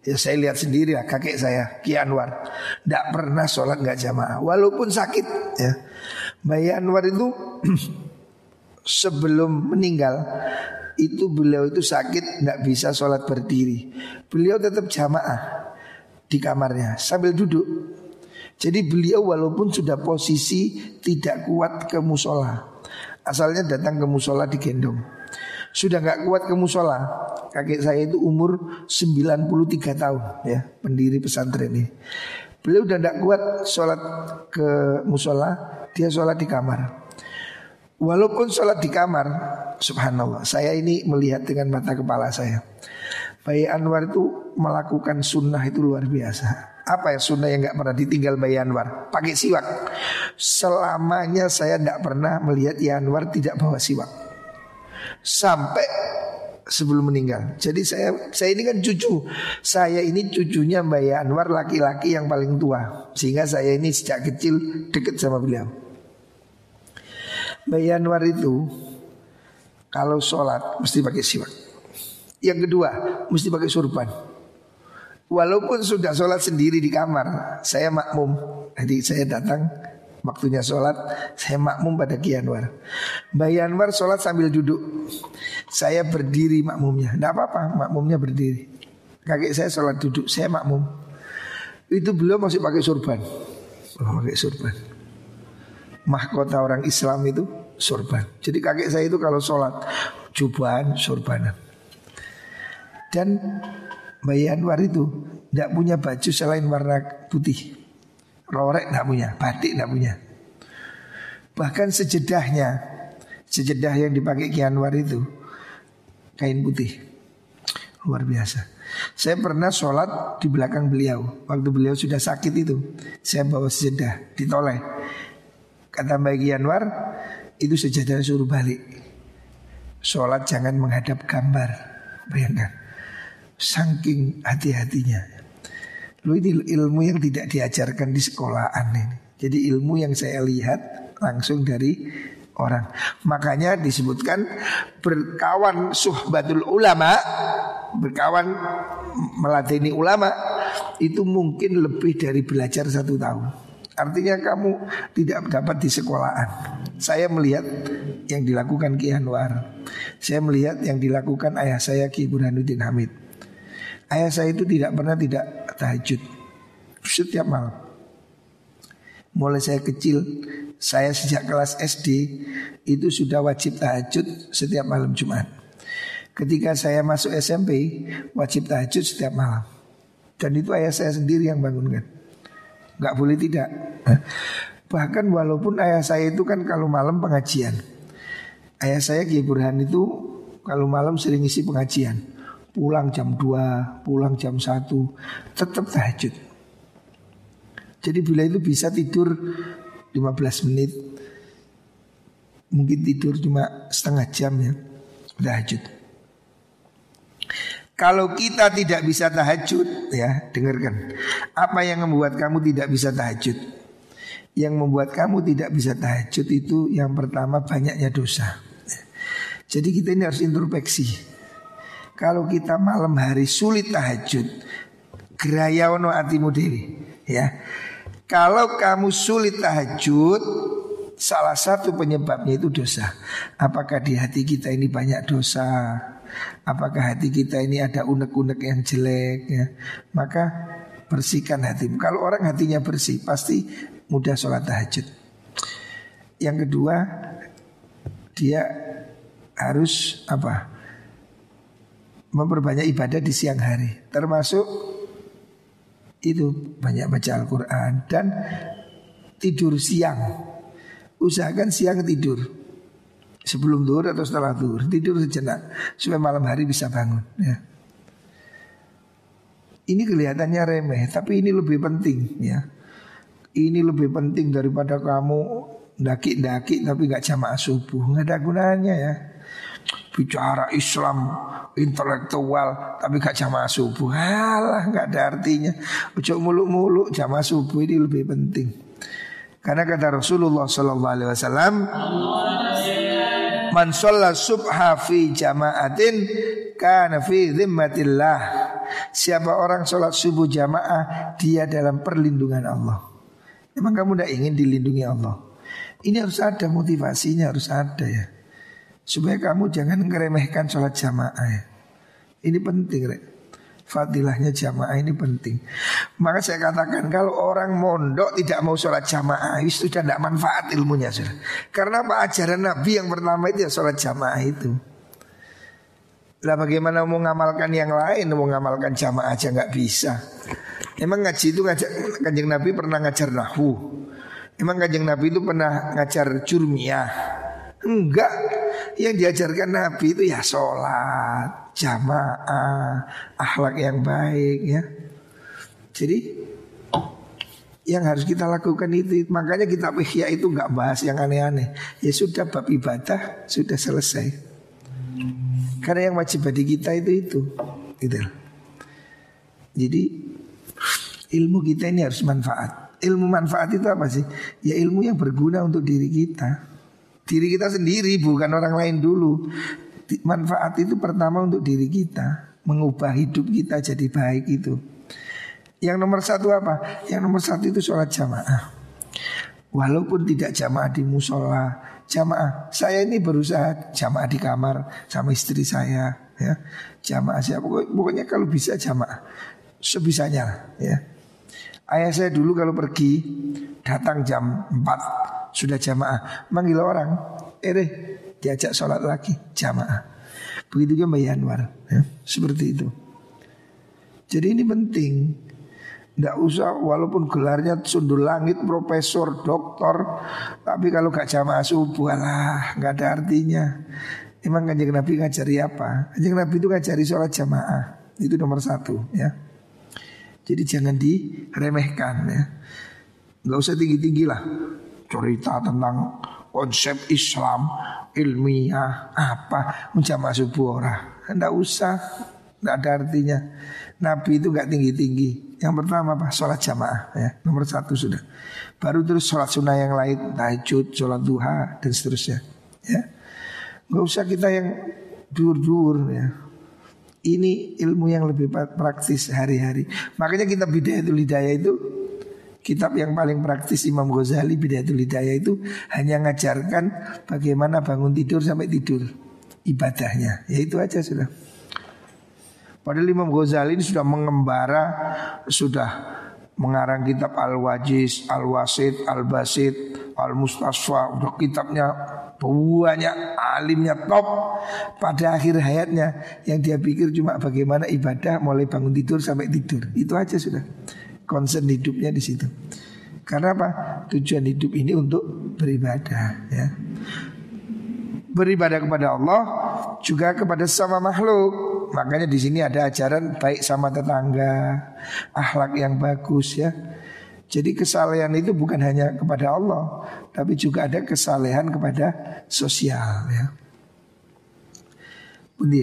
Speaker 1: Ya saya lihat sendiri ya kakek saya Ki Anwar Tidak pernah sholat nggak jamaah Walaupun sakit ya Bayi Anwar itu Sebelum meninggal Itu beliau itu sakit Tidak bisa sholat berdiri Beliau tetap jamaah Di kamarnya sambil duduk jadi beliau walaupun sudah posisi tidak kuat ke musola. Asalnya datang ke musola digendong Sudah nggak kuat ke musola Kakek saya itu umur 93 tahun ya Pendiri pesantren ini. Beliau udah tidak kuat sholat ke musola Dia sholat di kamar. Walaupun sholat di kamar Subhanallah Saya ini melihat dengan mata kepala saya. Bayi Anwar itu melakukan sunnah itu luar biasa apa ya sunnah yang nggak pernah ditinggal Mbak Yanwar? Pakai siwak. Selamanya saya tidak pernah melihat Yanwar tidak bawa siwak. Sampai sebelum meninggal. Jadi saya saya ini kan cucu. Saya ini cucunya Mbak Yanwar laki-laki yang paling tua. Sehingga saya ini sejak kecil dekat sama beliau. Mbak Yanwar itu kalau sholat mesti pakai siwak. Yang kedua mesti pakai surban. Walaupun sudah sholat sendiri di kamar Saya makmum. Jadi saya datang Waktunya sholat Saya makmum pada Kianwar Mbak Yanwar sholat sambil duduk. Saya berdiri makmumnya. Tidak apa-apa makmumnya berdiri. Kakek saya sholat duduk Saya makmum. Itu beliau masih pakai surban oh, Pakai surban Mahkota orang Islam itu surban Jadi kakek saya itu kalau sholat Jubahan surbanan Dan Bayi Anwar itu tidak punya baju selain warna putih. Rorek tidak punya, batik tidak punya. Bahkan sejedahnya, sejedah yang dipakai Ki Anwar itu kain putih. Luar biasa. Saya pernah sholat di belakang beliau Waktu beliau sudah sakit itu Saya bawa sejedah, ditoleh Kata Mbak Yanwar itu sejadah suruh balik. Sholat jangan menghadap gambar. Bayangkan. Saking hati-hatinya. Lu ini ilmu yang tidak diajarkan di sekolahan ini. Jadi ilmu yang saya lihat langsung dari orang. Makanya disebutkan berkawan suhbatul ulama, berkawan melatih ulama itu mungkin lebih dari belajar satu tahun. Artinya kamu tidak dapat di sekolahan. Saya melihat yang dilakukan Ki Anwar. Saya melihat yang dilakukan ayah saya Ki Burhanuddin Hamid. Ayah saya itu tidak pernah tidak tahajud setiap malam. Mulai saya kecil saya sejak kelas SD itu sudah wajib tahajud setiap malam Jumat. Ketika saya masuk SMP wajib tahajud setiap malam. Dan itu ayah saya sendiri yang bangunkan. Gak boleh tidak. Bahkan walaupun ayah saya itu kan kalau malam pengajian. Ayah saya Ki Burhan itu kalau malam sering isi pengajian. Pulang jam 2, pulang jam 1, tetap tahajud. Jadi bila itu bisa tidur 15 menit Mungkin tidur cuma setengah jam ya Tahajud. Kalau kita tidak bisa tahajud Ya dengarkan. Apa yang membuat kamu tidak bisa tahajud? Yang membuat kamu tidak bisa tahajud itu Yang pertama banyaknya dosa. Jadi kita ini harus introspeksi Kalau kita malam hari sulit tahajud Gerayawono atimu dewi Ya kalau kamu sulit tahajud, salah satu penyebabnya itu dosa. Apakah di hati kita ini banyak dosa? Apakah hati kita ini ada unek-unek yang jelek ya? Maka bersihkan hatimu. Kalau orang hatinya bersih pasti mudah sholat tahajud. Yang kedua dia harus apa? Memperbanyak ibadah di siang hari, termasuk itu banyak baca Al-Quran dan tidur siang. Usahakan siang tidur sebelum tidur atau setelah tidur tidur sejenak supaya malam hari bisa bangun. Ya. Ini kelihatannya remeh, tapi ini lebih penting ya. Ini lebih penting daripada kamu daki-daki tapi nggak jamaah subuh, nggak ada gunanya ya bicara Islam intelektual tapi gak jamaah subuh. Halah gak ada artinya. Ucap muluk-muluk jamaah subuh ini lebih penting. Karena kata Rasulullah Sallallahu Alaihi Wasallam man subha fi jamaatin kana fi zimmatillah. Siapa orang sholat subuh jamaah dia dalam perlindungan Allah. Emang kamu tidak ingin dilindungi Allah? Ini harus ada motivasinya harus ada ya Supaya kamu jangan ngeremehkan sholat jamaah ya. Ini penting rek. Fadilahnya jamaah ini penting. Maka saya katakan kalau orang mondok tidak mau sholat jamaah itu sudah tidak manfaat ilmunya sudah. Karena apa ajaran Nabi yang pertama itu ya sholat jamaah itu. Lah bagaimana mau ngamalkan yang lain, mau ngamalkan jamaah aja nggak bisa. Emang ngaji itu ngajar kanjeng Nabi pernah ngajar nahu. Emang kanjeng Nabi itu pernah ngajar jurmiyah. Enggak Yang diajarkan Nabi itu ya sholat Jamaah Akhlak yang baik ya. Jadi Yang harus kita lakukan itu Makanya kita ihya itu nggak bahas yang aneh-aneh. Ya sudah bab ibadah Sudah selesai. Karena yang wajib bagi kita itu itu Gitu Jadi Ilmu kita ini harus manfaat. Ilmu manfaat itu apa sih? Ya ilmu yang berguna untuk diri kita Diri kita sendiri bukan orang lain dulu. Manfaat itu pertama untuk diri kita Mengubah hidup kita jadi baik itu. Yang nomor satu apa? Yang nomor satu itu sholat jamaah. Walaupun tidak jamaah di musola Jamaah Saya ini berusaha jamaah di kamar Sama istri saya ya. Jamaah saya Pokoknya kalau bisa jamaah Sebisanya ya Ayah saya dulu kalau pergi Datang jam 4 sudah jamaah. Manggil orang. Eh diajak sholat lagi. Jamaah. Begitu juga Mbak Yanwar. Ya, seperti itu. Jadi ini penting. Tidak usah walaupun gelarnya sundul langit profesor doktor tapi kalau gak jamaah subuh lah nggak ada artinya. Emang kanjeng Nabi ngajari apa? Kanjeng Nabi itu ngajari sholat jamaah. Itu nomor satu ya Jadi jangan diremehkan ya. Gak usah tinggi-tinggi lah. Cerita tentang konsep Islam ilmiah apa menjama subuh orang. Tidak usah. Tidak ada artinya. Nabi itu nggak tinggi tinggi yang pertama apa? Sholat jamaah ya. Nomor satu sudah. Baru terus sholat sunnah yang lain. Tahajud sholat duha dan seterusnya ya. Nggak usah kita yang dur-dur ya ini ilmu yang lebih praktis hari-hari makanya kita itu hidayah itu Kitab yang paling praktis Imam Ghazali Bidayatul Hidayah itu hanya ngajarkan bagaimana bangun tidur sampai tidur ibadahnya. Ya itu aja sudah. Padahal Imam Ghazali ini sudah mengembara, sudah mengarang kitab Al-Wajiz, Al-Wasid, Al-Basid, Al-Mustasfa, udah kitabnya banyak alimnya top pada akhir hayatnya yang dia pikir cuma bagaimana ibadah mulai bangun tidur sampai tidur. Itu aja sudah concern hidupnya di situ. Karena apa? Tujuan hidup ini untuk beribadah ya. Beribadah kepada Allah juga kepada sama makhluk. Makanya di sini ada ajaran baik sama tetangga, akhlak yang bagus ya. Jadi kesalehan itu bukan hanya kepada Allah, tapi juga ada kesalehan kepada sosial ya. Bunyi.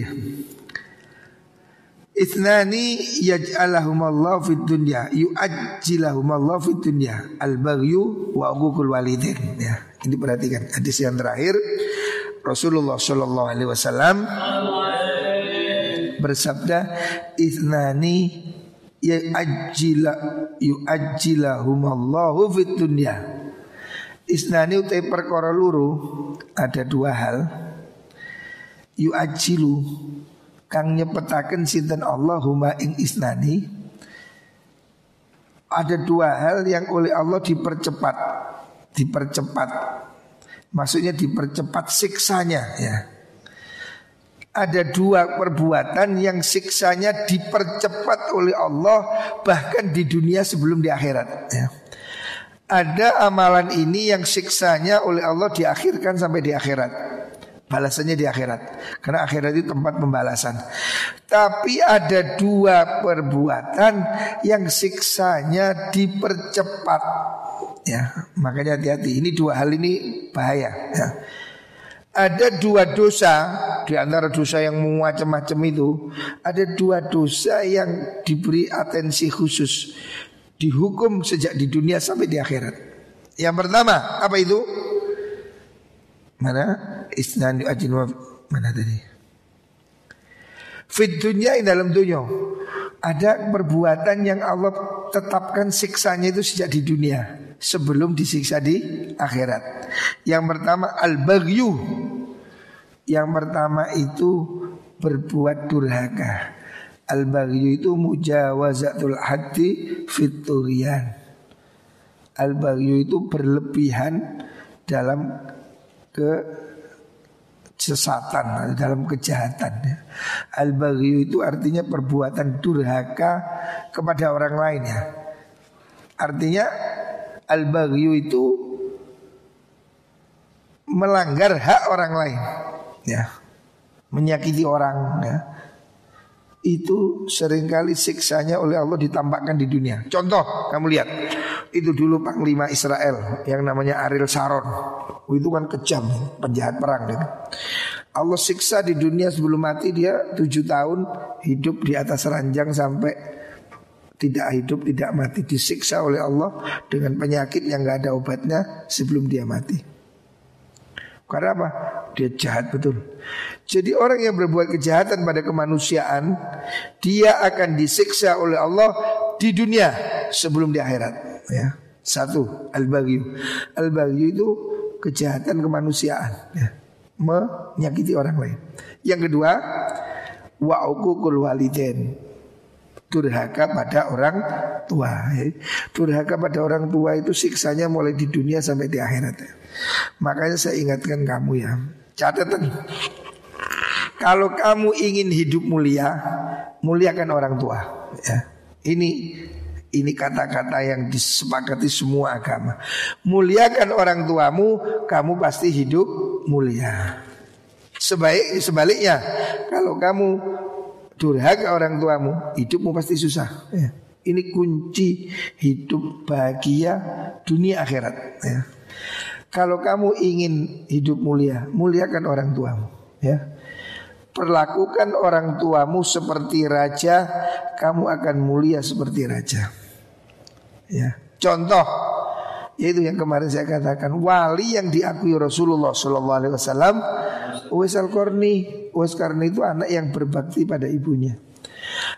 Speaker 1: Ithnani yaj'alahum Allah fid dunya yu'ajjilahum Allah fid dunya al-baghyu wa uququl walidin ya. Ini perhatikan hadis yang terakhir Rasulullah sallallahu alaihi wasallam bersabda ithnani ya'ajjila yu'ajjilahum Allah fid dunya. Isnani utai perkara luru ada dua hal. Yu'ajjilu kang nyepetaken sinten Allahumma ing isnani ada dua hal yang oleh Allah dipercepat dipercepat. Maksudnya dipercepat siksanya ya ada dua perbuatan yang siksanya dipercepat oleh Allah bahkan di dunia sebelum di akhirat ya. Ada amalan ini yang siksanya oleh Allah diakhirkan sampai di akhirat Balasannya di akhirat Karena akhirat itu tempat pembalasan Tapi ada dua perbuatan Yang siksanya dipercepat Ya, makanya hati-hati. Ini dua hal ini bahaya. Ya. Ada dua dosa di antara dosa yang macam-macam itu. Ada dua dosa yang diberi atensi khusus, dihukum sejak di dunia sampai di akhirat. Yang pertama apa itu? Mana? Isnan ajin mana tadi? Fit dunia dalam dunia ada perbuatan yang Allah tetapkan siksanya itu sejak di dunia sebelum disiksa di akhirat. Yang pertama al-baghyu. Yang pertama itu berbuat durhaka. Al-baghyu itu mujawazatul hati fiturian. Al-baghyu itu berlebihan dalam ke sesatan dalam kejahatan ya. al baghyu itu artinya perbuatan durhaka kepada orang lain ya artinya al baghyu itu melanggar hak orang lain ya menyakiti orang ya itu sering kali siksanya oleh Allah ditampakkan di dunia. Contoh, kamu lihat itu dulu Panglima Israel yang namanya Ariel Sharon. Oh, itu kan kejam, penjahat perang dia. Allah siksa di dunia sebelum mati dia tujuh tahun hidup di atas ranjang sampai tidak hidup, tidak mati disiksa oleh Allah dengan penyakit yang gak ada obatnya sebelum dia mati. Karena apa? Dia jahat betul. Jadi orang yang berbuat kejahatan pada kemanusiaan Dia akan disiksa oleh Allah di dunia sebelum di akhirat ya. Satu, al-bagyu Al-bagyu itu kejahatan kemanusiaan ya. Menyakiti orang lain Yang kedua Wa'ukukul waliden Durhaka pada orang tua ya. Durhaka pada orang tua itu siksanya mulai di dunia sampai di akhirat ya. Makanya saya ingatkan kamu ya Catatan kalau kamu ingin hidup mulia, muliakan orang tua. Ya. Ini ini kata-kata yang disepakati semua agama. Muliakan orang tuamu, kamu pasti hidup mulia. Sebaik sebaliknya, kalau kamu durhaka orang tuamu, hidupmu pasti susah. Ya. Ini kunci hidup bahagia dunia akhirat. Ya. Kalau kamu ingin hidup mulia, muliakan orang tuamu, ya. Perlakukan orang tuamu seperti raja, kamu akan mulia seperti raja. Ya. Contoh yaitu yang kemarin saya katakan wali yang diakui Rasulullah Shallallahu Alaihi Wasallam Uwais al Qarni Uwais Qarni itu anak yang berbakti pada ibunya.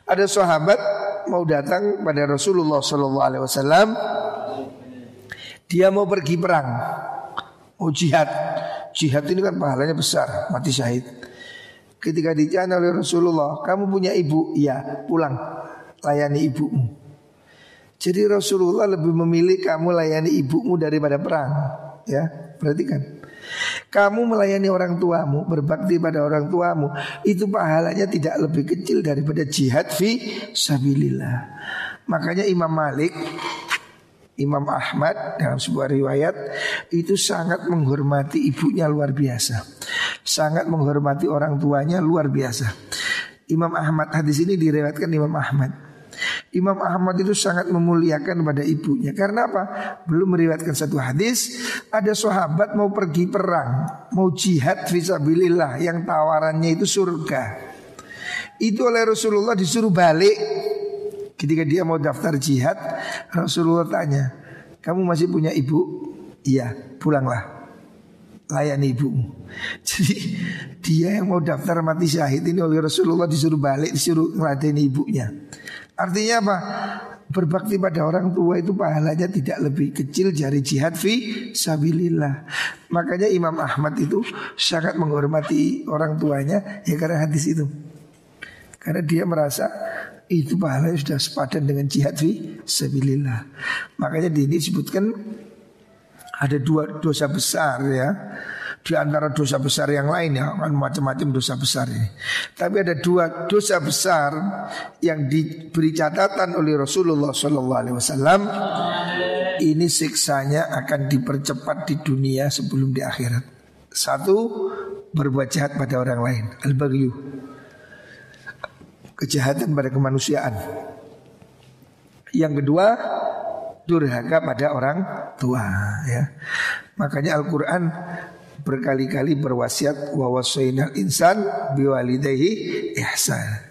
Speaker 1: Ada sahabat mau datang pada Rasulullah Shallallahu Alaihi Wasallam. Dia mau pergi perang. Mau jihad. Jihad ini kan pahalanya besar mati syahid. Ketika ditanya oleh Rasulullah kamu punya ibu? Iya pulang. Layani ibumu. Jadi Rasulullah lebih memilih kamu layani ibumu daripada perang. Ya, perhatikan. Kamu melayani orang tuamu, berbakti pada orang tuamu, itu pahalanya tidak lebih kecil daripada jihad fi sabilillah. Makanya Imam Malik Imam Ahmad dalam sebuah riwayat itu sangat menghormati ibunya luar biasa. Sangat menghormati orang tuanya luar biasa. Imam Ahmad hadis ini diriwayatkan Imam Ahmad. Imam Ahmad itu sangat memuliakan pada ibunya Karena apa? Belum meriwayatkan satu hadis Ada sahabat mau pergi perang Mau jihad visabilillah Yang tawarannya itu surga Itu oleh Rasulullah disuruh balik Ketika dia mau daftar jihad Rasulullah tanya Kamu masih punya ibu? Iya pulanglah layani ibumu. Jadi dia yang mau daftar mati syahid ini oleh Rasulullah disuruh balik, disuruh ngeladeni ibunya. Artinya apa? Berbakti pada orang tua itu pahalanya tidak lebih kecil dari jihad fi sabilillah. Makanya Imam Ahmad itu sangat menghormati orang tuanya ya karena hadis itu. Karena dia merasa itu pahalanya sudah sepadan dengan jihad fi sabilillah. Makanya di ini disebutkan ada dua dosa besar ya di antara dosa besar yang lain ya kan macam-macam dosa besar ini. Tapi ada dua dosa besar yang diberi catatan oleh Rasulullah Shallallahu Alaihi Wasallam. Ini siksanya akan dipercepat di dunia sebelum di akhirat. Satu berbuat jahat pada orang lain, al bagyu kejahatan pada kemanusiaan. Yang kedua durhaka pada orang tua ya. Makanya Al-Qur'an berkali-kali berwasiat wa wasainal insan biwalidayhi ihsan.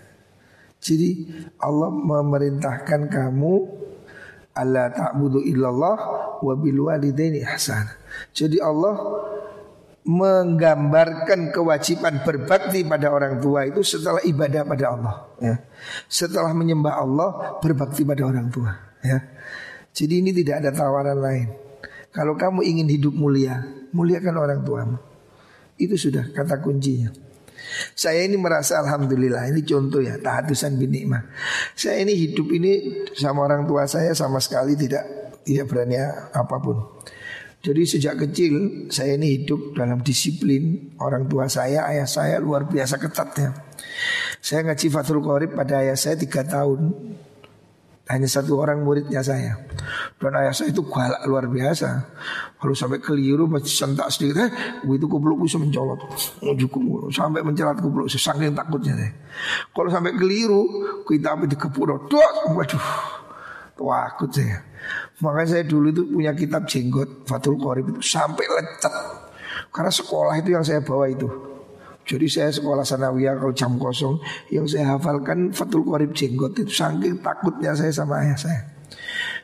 Speaker 1: Jadi Allah memerintahkan kamu Allah ta'budu illallah wa bil ihsan. Jadi Allah menggambarkan kewajiban berbakti pada orang tua itu setelah ibadah pada Allah ya. Setelah menyembah Allah berbakti pada orang tua ya. Jadi ini tidak ada tawaran lain. Kalau kamu ingin hidup mulia, muliakan orang tuamu. Itu sudah kata kuncinya. Saya ini merasa alhamdulillah ini contoh ya tahatusan bin nikmah. Saya ini hidup ini sama orang tua saya sama sekali tidak tidak berani apa pun. Jadi sejak kecil saya ini hidup dalam disiplin orang tua saya, ayah saya luar biasa ketatnya. Saya ngaji Fathul Qorib pada ayah saya tiga tahun hanya satu orang muridnya saya. Dan ayah saya itu galak luar biasa. Kalau sampai keliru pasti sentak sedikit eh, Itu kupluk bisa mencolot. Sampai mencelat kupluk Saking takutnya deh. Kalau sampai keliru Kita api dikepuk Dok Waduh Takut saya. Makanya saya dulu itu punya kitab jenggot Fatul Qorib itu sampai lecet. Karena sekolah itu yang saya bawa itu jadi saya sekolah sanawiyah kalau jam kosong yang saya hafalkan Fatul Qorib jenggot itu saking takutnya saya sama ayah saya.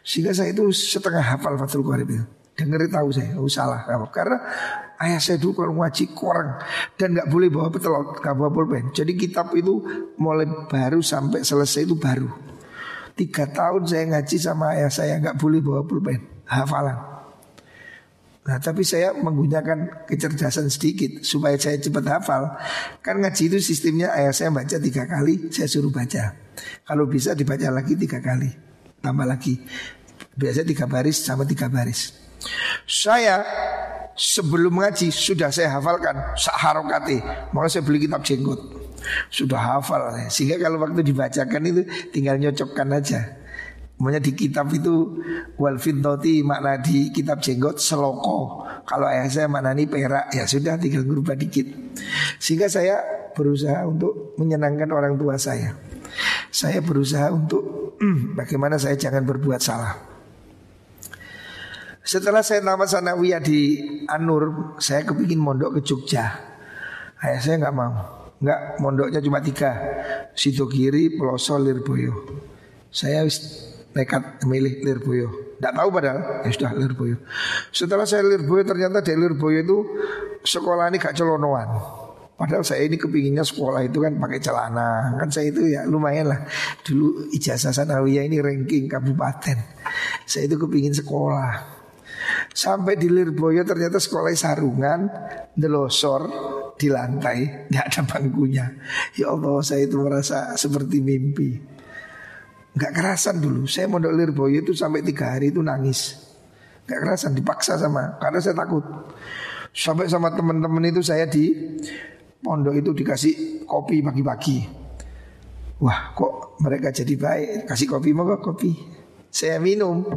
Speaker 1: Sehingga saya itu setengah hafal Fatul Qorib itu. Dengar tahu saya, oh salah Karena ayah saya dulu kalau ngaji kurang dan nggak boleh bawa petelot, nggak bawa pulpen. Jadi kitab itu mulai baru sampai selesai itu baru. Tiga tahun saya ngaji sama ayah saya nggak boleh bawa pulpen, hafalan. Nah tapi saya menggunakan kecerdasan sedikit supaya saya cepat hafal. Kan ngaji itu sistemnya ayah saya baca tiga kali, saya suruh baca. Kalau bisa dibaca lagi tiga kali, tambah lagi. Biasanya tiga baris sama tiga baris. Saya sebelum ngaji sudah saya hafalkan saharokati. Maka saya beli kitab jenggot. Sudah hafal Sehingga kalau waktu dibacakan itu tinggal nyocokkan aja. Makanya di kitab itu wal fintoti makna di kitab jenggot seloko. Kalau ayah saya maknani perak ya sudah tinggal berubah dikit. Sehingga saya berusaha untuk menyenangkan orang tua saya. Saya berusaha untuk bagaimana saya jangan berbuat salah. Setelah saya tamat sanawiyah di Anur, saya kepingin mondok ke Jogja. Ayah saya nggak mau, nggak mondoknya cuma tiga, situ kiri, Peloso, Lirboyo. Saya nekat memilih Lirboyo. Tidak tahu padahal, ya sudah Lirboyo. Setelah saya Lirboyo ternyata di Lirboyo itu sekolah ini gak celonoan. Padahal saya ini kepinginnya sekolah itu kan pakai celana Kan saya itu ya lumayan lah Dulu ijazah sanawiyah ini ranking kabupaten Saya itu kepingin sekolah Sampai di Lirboyo ternyata sekolah sarungan Delosor di lantai Gak ada bangkunya Ya Allah saya itu merasa seperti mimpi Gak kerasan dulu. Saya mondok Lirboyo itu sampai tiga hari itu nangis. Gak kerasan dipaksa sama Karena saya takut. Sampai sama teman-teman itu saya di pondok itu dikasih kopi pagi-pagi. Wah kok mereka jadi baik? Kasih kopi mau kopi. Saya minum.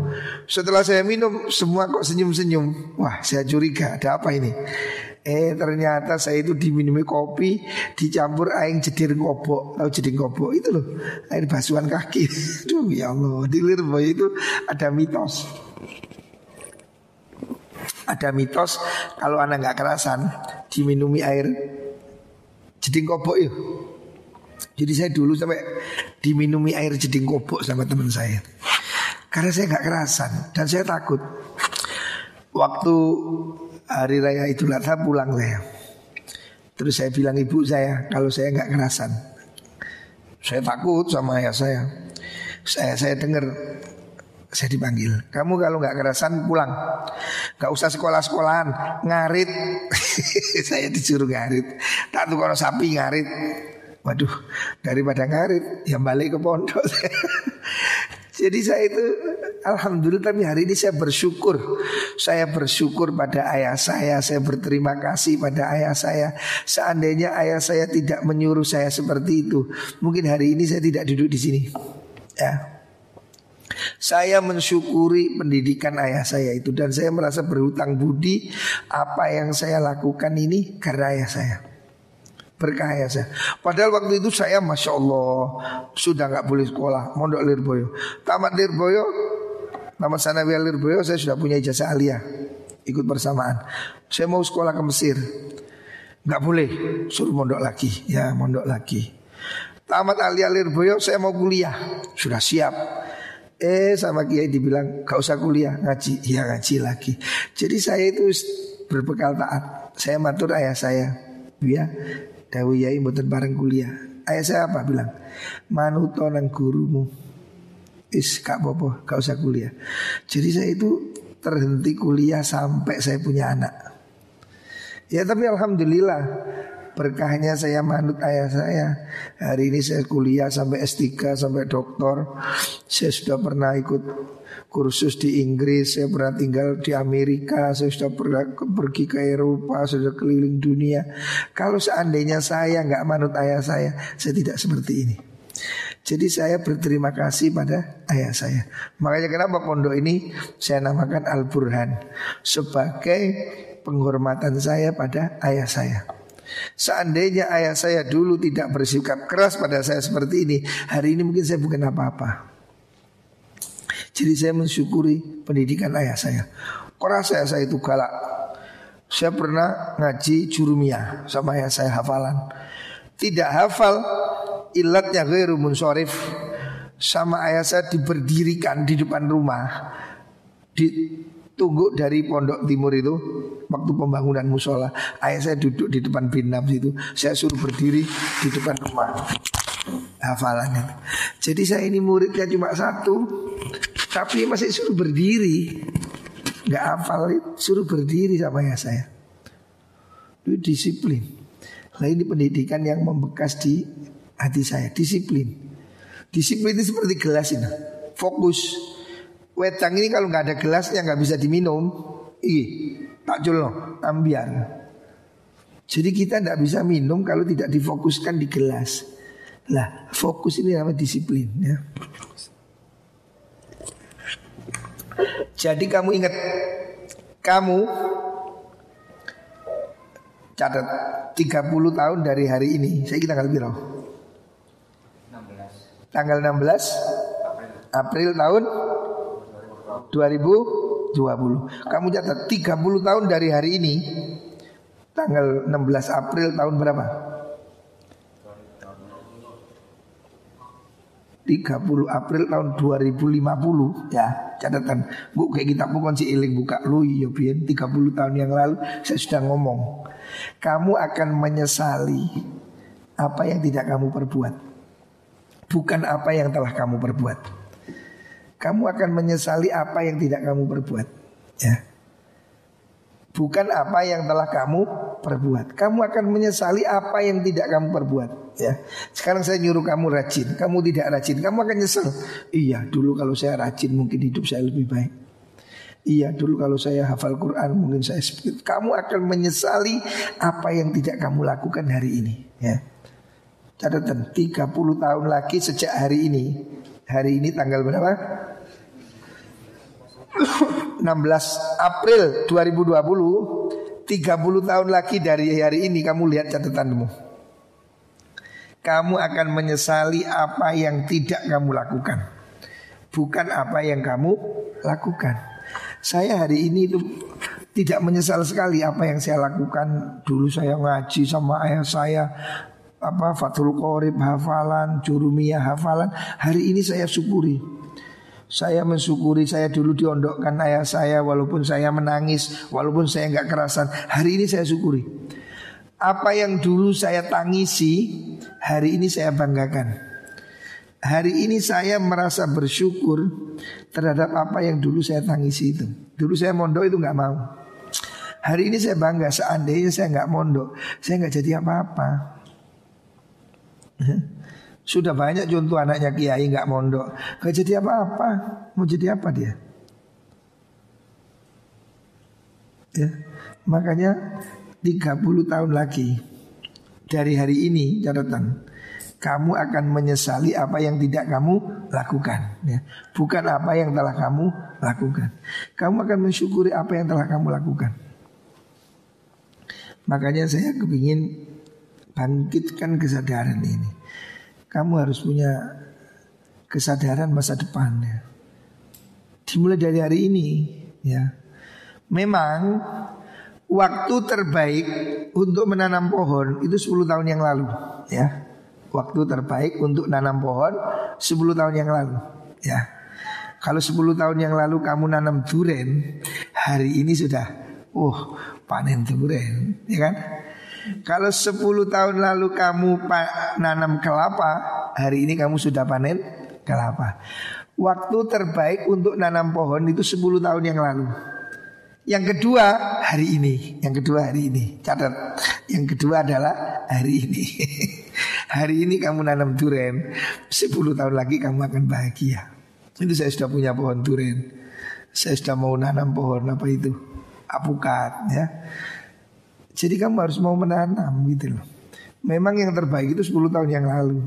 Speaker 1: Setelah saya minum semua kok senyum-senyum. Wah saya curiga ada apa ini Eh ternyata saya itu diminumi kopi Dicampur air jedir kobok Tahu jedir kobok itu loh Air basuhan kaki Duh ya Allah Di Lirboy itu ada mitos Ada mitos Kalau anak nggak kerasan Diminumi air jeding kobok yuk. Jadi saya dulu sampai diminumi air jeding kobok sama teman saya. Karena saya nggak kerasan dan saya takut. Waktu hari raya Idul Adha pulang saya. Terus saya bilang ibu saya kalau saya nggak kerasan. Saya takut sama ayah saya. Saya saya dengar saya dipanggil. Kamu kalau nggak kerasan pulang, nggak usah sekolah-sekolahan, ngarit. saya disuruh ngarit. Tak tuh kalau sapi ngarit. Waduh, daripada ngarit, ya balik ke pondok. Jadi saya itu Alhamdulillah tapi hari ini saya bersyukur. Saya bersyukur pada ayah saya Saya berterima kasih pada ayah saya. Seandainya ayah saya tidak menyuruh saya seperti itu Mungkin hari ini saya tidak duduk di sini. Ya. Saya mensyukuri pendidikan ayah saya itu dan saya merasa berhutang budi apa yang saya lakukan ini karena ayah saya. Berkah ayah saya. Padahal waktu itu saya masya Allah sudah nggak boleh sekolah, mondok Lirboyo. Tamat Lirboyo, tamat sanawiyah Lirboyo saya sudah punya ijazah aliyah ikut bersamaan. Saya mau sekolah ke Mesir, nggak boleh suruh mondok lagi, ya mondok lagi. Tamat aliyah Lirboyo saya mau kuliah, sudah siap. Eh sama kiai dibilang gak usah kuliah ngaji, ya ngaji lagi. Jadi saya itu berbekal taat. Saya matur ayah saya, ya Dawi yai mboten bareng kuliah. Ayah saya apa bilang? Manuto nang gurumu. Is kak bobo, gak usah kuliah. Jadi saya itu terhenti kuliah sampai saya punya anak. Ya tapi alhamdulillah Berkahnya saya manut ayah saya Hari ini saya kuliah sampai S3 sampai doktor Saya sudah pernah ikut kursus di Inggris Saya pernah tinggal di Amerika Saya sudah pernah pergi ke Eropa Sudah keliling dunia Kalau seandainya saya nggak manut ayah saya Saya tidak seperti ini jadi saya berterima kasih pada ayah saya. Makanya kenapa pondok ini saya namakan Al Burhan sebagai penghormatan saya pada ayah saya. Seandainya ayah saya dulu tidak bersikap keras pada saya seperti ini, hari ini mungkin saya bukan apa-apa. Jadi saya mensyukuri pendidikan ayah saya. Keras saya saya itu galak. Saya pernah ngaji jurumiyah sama ayah saya hafalan. Tidak hafal ilatnya ghairu munsorif sama ayah saya diberdirikan di depan rumah ditunggu dari pondok timur itu waktu pembangunan musola ayah saya duduk di depan binam situ saya suruh berdiri di depan rumah hafalannya jadi saya ini muridnya cuma satu tapi masih suruh berdiri. Nggak hafal suruh berdiri sama ayah saya. Itu disiplin. Nah ini pendidikan yang membekas di hati saya disiplin. Disiplin itu seperti gelas ini. Fokus. Wedang ini kalau nggak ada gelasnya nggak bisa diminum. Iya tak no, ambiar. Jadi kita tidak bisa minum kalau tidak difokuskan di gelas. Lah, fokus ini namanya disiplin ya. Jadi kamu ingat kamu catat 30 tahun dari hari ini. Saya kita tanggal berapa? 16. Tanggal 16 April, April tahun 2020 Kamu catat 30 tahun dari hari ini Tanggal 16 April tahun berapa? 30 April tahun 2050 ya catatan. Bu kayak kita pun si iling buka lu ya biar 30 tahun yang lalu saya sudah ngomong kamu akan menyesali apa yang tidak kamu perbuat bukan apa yang telah kamu perbuat. Kamu akan menyesali apa yang tidak kamu perbuat. Ya. Bukan apa yang telah kamu perbuat. Kamu akan menyesali apa yang tidak kamu perbuat. Ya, sekarang saya nyuruh kamu rajin, kamu tidak rajin, kamu akan nyesel. Iya, dulu kalau saya rajin mungkin hidup saya lebih baik. Iya, dulu kalau saya hafal Quran mungkin saya speed. Kamu akan menyesali apa yang tidak kamu lakukan hari ini. Ya, catatan 30 tahun lagi sejak hari ini. Hari ini tanggal berapa? 16 April 2020 30 tahun lagi dari hari ini kamu lihat catatanmu. Kamu akan menyesali apa yang tidak kamu lakukan. Bukan apa yang kamu lakukan. Saya hari ini itu tidak menyesal sekali apa yang saya lakukan. Dulu saya ngaji sama ayah saya apa Fathul Qorib hafalan, Jurumiyah hafalan. Hari ini saya syukuri saya mensyukuri saya dulu diondokkan ayah saya walaupun saya menangis, walaupun saya nggak kerasan. Hari ini saya syukuri. Apa yang dulu saya tangisi, hari ini saya banggakan. Hari ini saya merasa bersyukur terhadap apa yang dulu saya tangisi itu. Dulu saya mondok itu nggak mau. Hari ini saya bangga seandainya saya nggak mondok, saya nggak jadi apa-apa. Sudah banyak contoh anaknya kiai nggak mondok, gak jadi apa-apa. Mau jadi apa dia? Ya, makanya 30 tahun lagi dari hari ini catatan kamu akan menyesali apa yang tidak kamu lakukan ya. bukan apa yang telah kamu lakukan kamu akan mensyukuri apa yang telah kamu lakukan makanya saya kepingin bangkitkan kesadaran ini kamu harus punya kesadaran masa depannya. Dimulai dari hari ini, ya. Memang waktu terbaik untuk menanam pohon itu 10 tahun yang lalu, ya. Waktu terbaik untuk nanam pohon 10 tahun yang lalu, ya. Kalau 10 tahun yang lalu kamu nanam duren, hari ini sudah oh panen duren, ya kan? Kalau 10 tahun lalu kamu nanam kelapa, hari ini kamu sudah panen kelapa. Waktu terbaik untuk nanam pohon itu 10 tahun yang lalu. Yang kedua hari ini, yang kedua hari ini. Catat. Yang kedua adalah hari ini. hari ini kamu nanam duren, 10 tahun lagi kamu akan bahagia. Itu saya sudah punya pohon duren. Saya sudah mau nanam pohon apa itu? Apukat ya. Jadi kamu harus mau menanam gitu loh. Memang yang terbaik itu 10 tahun yang lalu.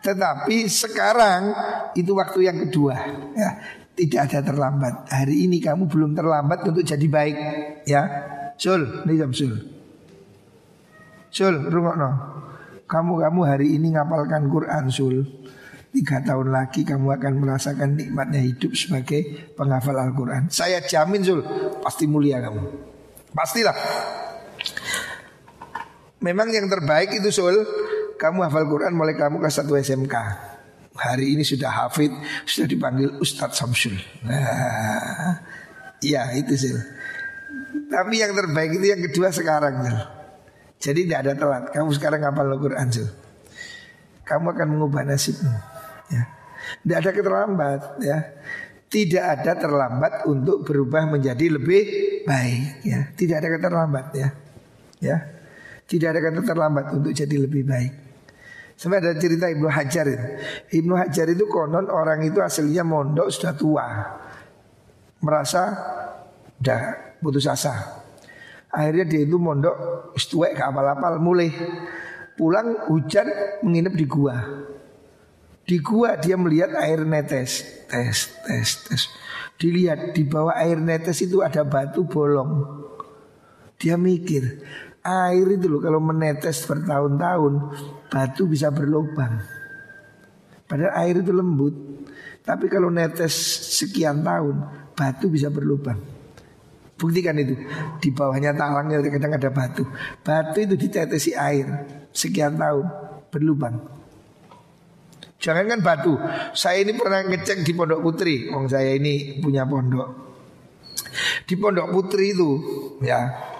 Speaker 1: Tetapi sekarang itu waktu yang kedua ya. Tidak ada terlambat. Hari ini kamu belum terlambat untuk jadi baik ya. Sul, ini jam Sul. Sul, rungokno. Kamu kamu hari ini ngapalkan Quran Sul. Tiga tahun lagi kamu akan merasakan nikmatnya hidup sebagai penghafal Al-Quran. Saya jamin Sul, pasti mulia kamu. Pastilah. Memang yang terbaik itu Sul Kamu hafal Quran mulai kamu kelas 1 SMK Hari ini sudah hafid Sudah dipanggil Ustadz Samsul Nah Iya itu Sul. Tapi yang terbaik itu yang kedua sekarang Sul. Jadi tidak ada telat. Kamu sekarang hafal Quran Sul. Kamu akan mengubah nasibmu ya. Tidak ada keterlambat ya. Tidak ada terlambat untuk berubah menjadi lebih baik ya. Tidak ada keterlambat ya. Ya tidak ada kata terlambat untuk jadi lebih baik. Sampai ada cerita Ibnu Hajar itu. Ibnu Hajar itu konon orang itu aslinya mondok sudah tua. Merasa udah putus asa. Akhirnya dia itu mondok setuek ke apal-apal mulai pulang hujan menginap di gua. Di gua dia melihat air netes, tes, tes, tes. Dilihat di bawah air netes itu ada batu bolong. Dia mikir, air itu loh kalau menetes bertahun-tahun batu bisa berlubang. Padahal air itu lembut. Tapi kalau netes sekian tahun, batu bisa berlubang. Buktikan itu. Di bawahnya talangnya kadang ada batu. Batu itu ditetesi air sekian tahun berlubang. Jangan kan batu. Saya ini pernah ngecek di Pondok Putri. Wong saya ini punya pondok. Di Pondok Putri itu ya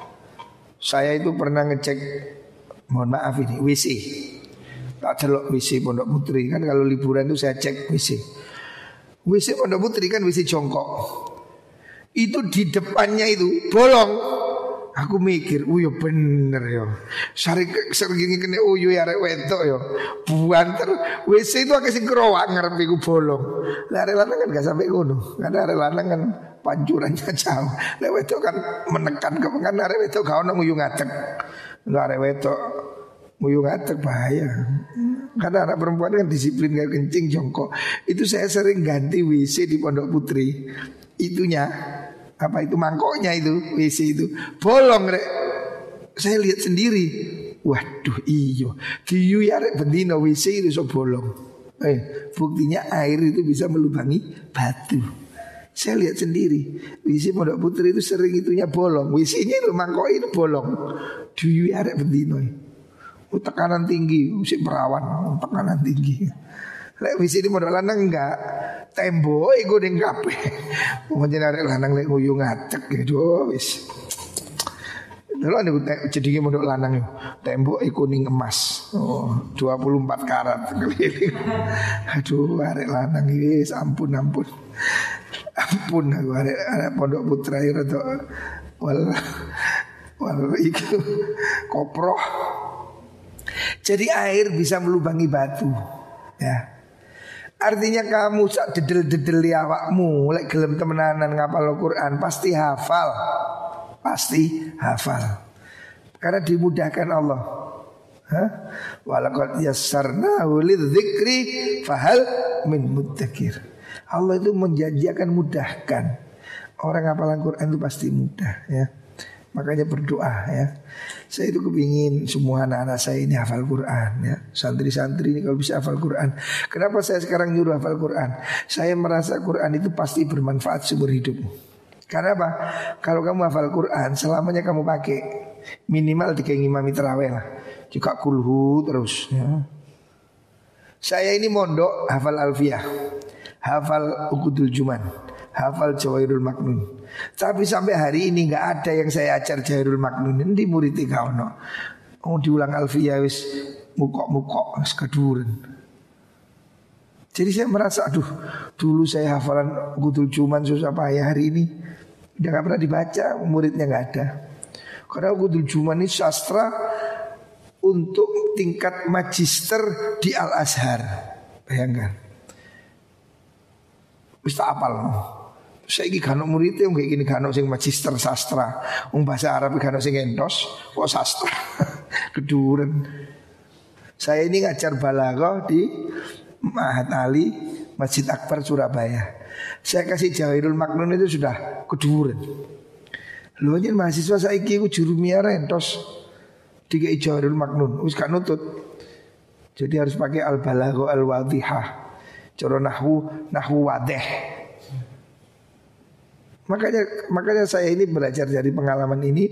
Speaker 1: saya itu pernah ngecek mohon maaf ini WC. Tak celok WC Pondok Putri kan kalau liburan itu saya cek WC. WC Pondok Putri kan WC jongkok. Itu di depannya itu bolong. Aku mikir, uyo bener yo. Sari sering kene uyo ya arek wedok yo. Buanter WC itu akeh sing kerowak ngarep bolong. Lah arek lanang kan gak sampai ngono. Karena arek lanang kan pancurannya jauh. Lek wedok kan menekan ke kan arek wedok gak ono nguyu ngadeg. Lah arek wedok nguyu bahaya. Karena anak perempuan kan disiplin kayak kencing jongkok. Itu saya sering ganti WC di Pondok Putri. Itunya apa itu mangkoknya itu WC itu bolong rek. Saya lihat sendiri. Waduh iyo Diyu ya rek bendino WC itu so bolong. Eh, buktinya air itu bisa melubangi batu. Saya lihat sendiri WC Pondok Putri itu sering itunya bolong WC-nya itu mangkok itu bolong Diyu ya rek bendino Oh, tekanan tinggi, musik perawan, tekanan tinggi. Lek wis ini modal lanang enggak tembok iku ning kabeh. Mungkin arek lanang lek nguyu ngacek gitu wis. Dulu nih jadi modal lanang. Tembok iku ning emas. Oh, 24 karat. Aduh, arek lanang iki ampun ampun. Ampun aku arek arek pondok putra itu wal wal iku koproh jadi air bisa melubangi batu. Ya. Artinya kamu sak dedel-dedel awakmu lek gelem temenanan ngapal Al-Qur'an pasti hafal. Pasti hafal. Karena dimudahkan Allah. Hah? Walaqad yassarnahu lidzikri fahal min muddakir. Allah itu menjanjikan mudahkan. Orang hafal Al-Qur'an itu pasti mudah ya. Makanya berdoa ya. Saya itu kepingin semua anak-anak saya ini hafal Quran ya. Santri-santri ini kalau bisa hafal Quran. Kenapa saya sekarang nyuruh hafal Quran? Saya merasa Quran itu pasti bermanfaat seumur hidupmu. Karena apa? Kalau kamu hafal Quran, selamanya kamu pakai minimal tiga imami terawih lah. Juga kulhu terus. Ya. Saya ini mondok hafal alfiah, hafal ukudul juman, hafal jawairul maknun. Tapi sampai hari ini nggak ada yang saya ajar Jairul Maknun di murid kau no. Oh diulang alfiyah wis mukok-mukok sekaduren. Jadi saya merasa aduh dulu saya hafalan gudul cuman susah payah hari ini udah gak pernah dibaca muridnya nggak ada. Karena gudul cuman ini sastra untuk tingkat magister di Al Azhar. Bayangkan. Bisa apal. Saya ini kano murid yang kayak gini kano sing magister sastra, um bahasa Arab kano sing entos, kok sastra, keduren. Saya ini ngajar balaghah di Mahat Ali Masjid Akbar Surabaya. Saya kasih Jawahirul Maknun itu sudah keduren. Lu aja mahasiswa saya ku juru miara entos tiga Jawahirul Maknun, wis kan nutut. Jadi harus pakai al balaghah al wadihah. Cara nahwu nahwu wadeh. Makanya makanya saya ini belajar dari pengalaman ini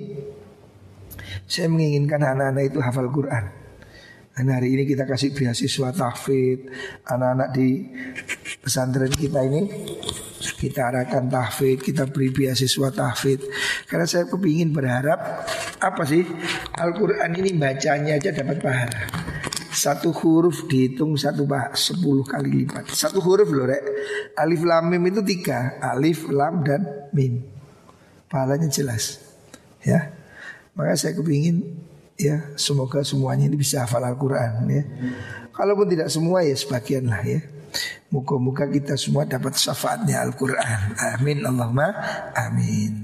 Speaker 1: saya menginginkan anak-anak itu hafal Quran. Dan hari ini kita kasih beasiswa tahfid anak-anak di pesantren kita ini kita arahkan tahfid, kita beri beasiswa tahfid. Karena saya kepingin berharap apa sih Al-Quran ini bacanya aja dapat pahala. Satu huruf dihitung satu bah sepuluh kali lipat. Satu huruf loh rek. Alif lam mim itu tiga. Alif lam dan mim. Pahalanya jelas. Ya. Maka saya kepingin ya semoga semuanya ini bisa hafal Al-Quran ya. Kalaupun tidak semua ya sebagian lah ya. Muka-muka kita semua dapat syafaatnya Al-Quran. Amin Allahumma amin.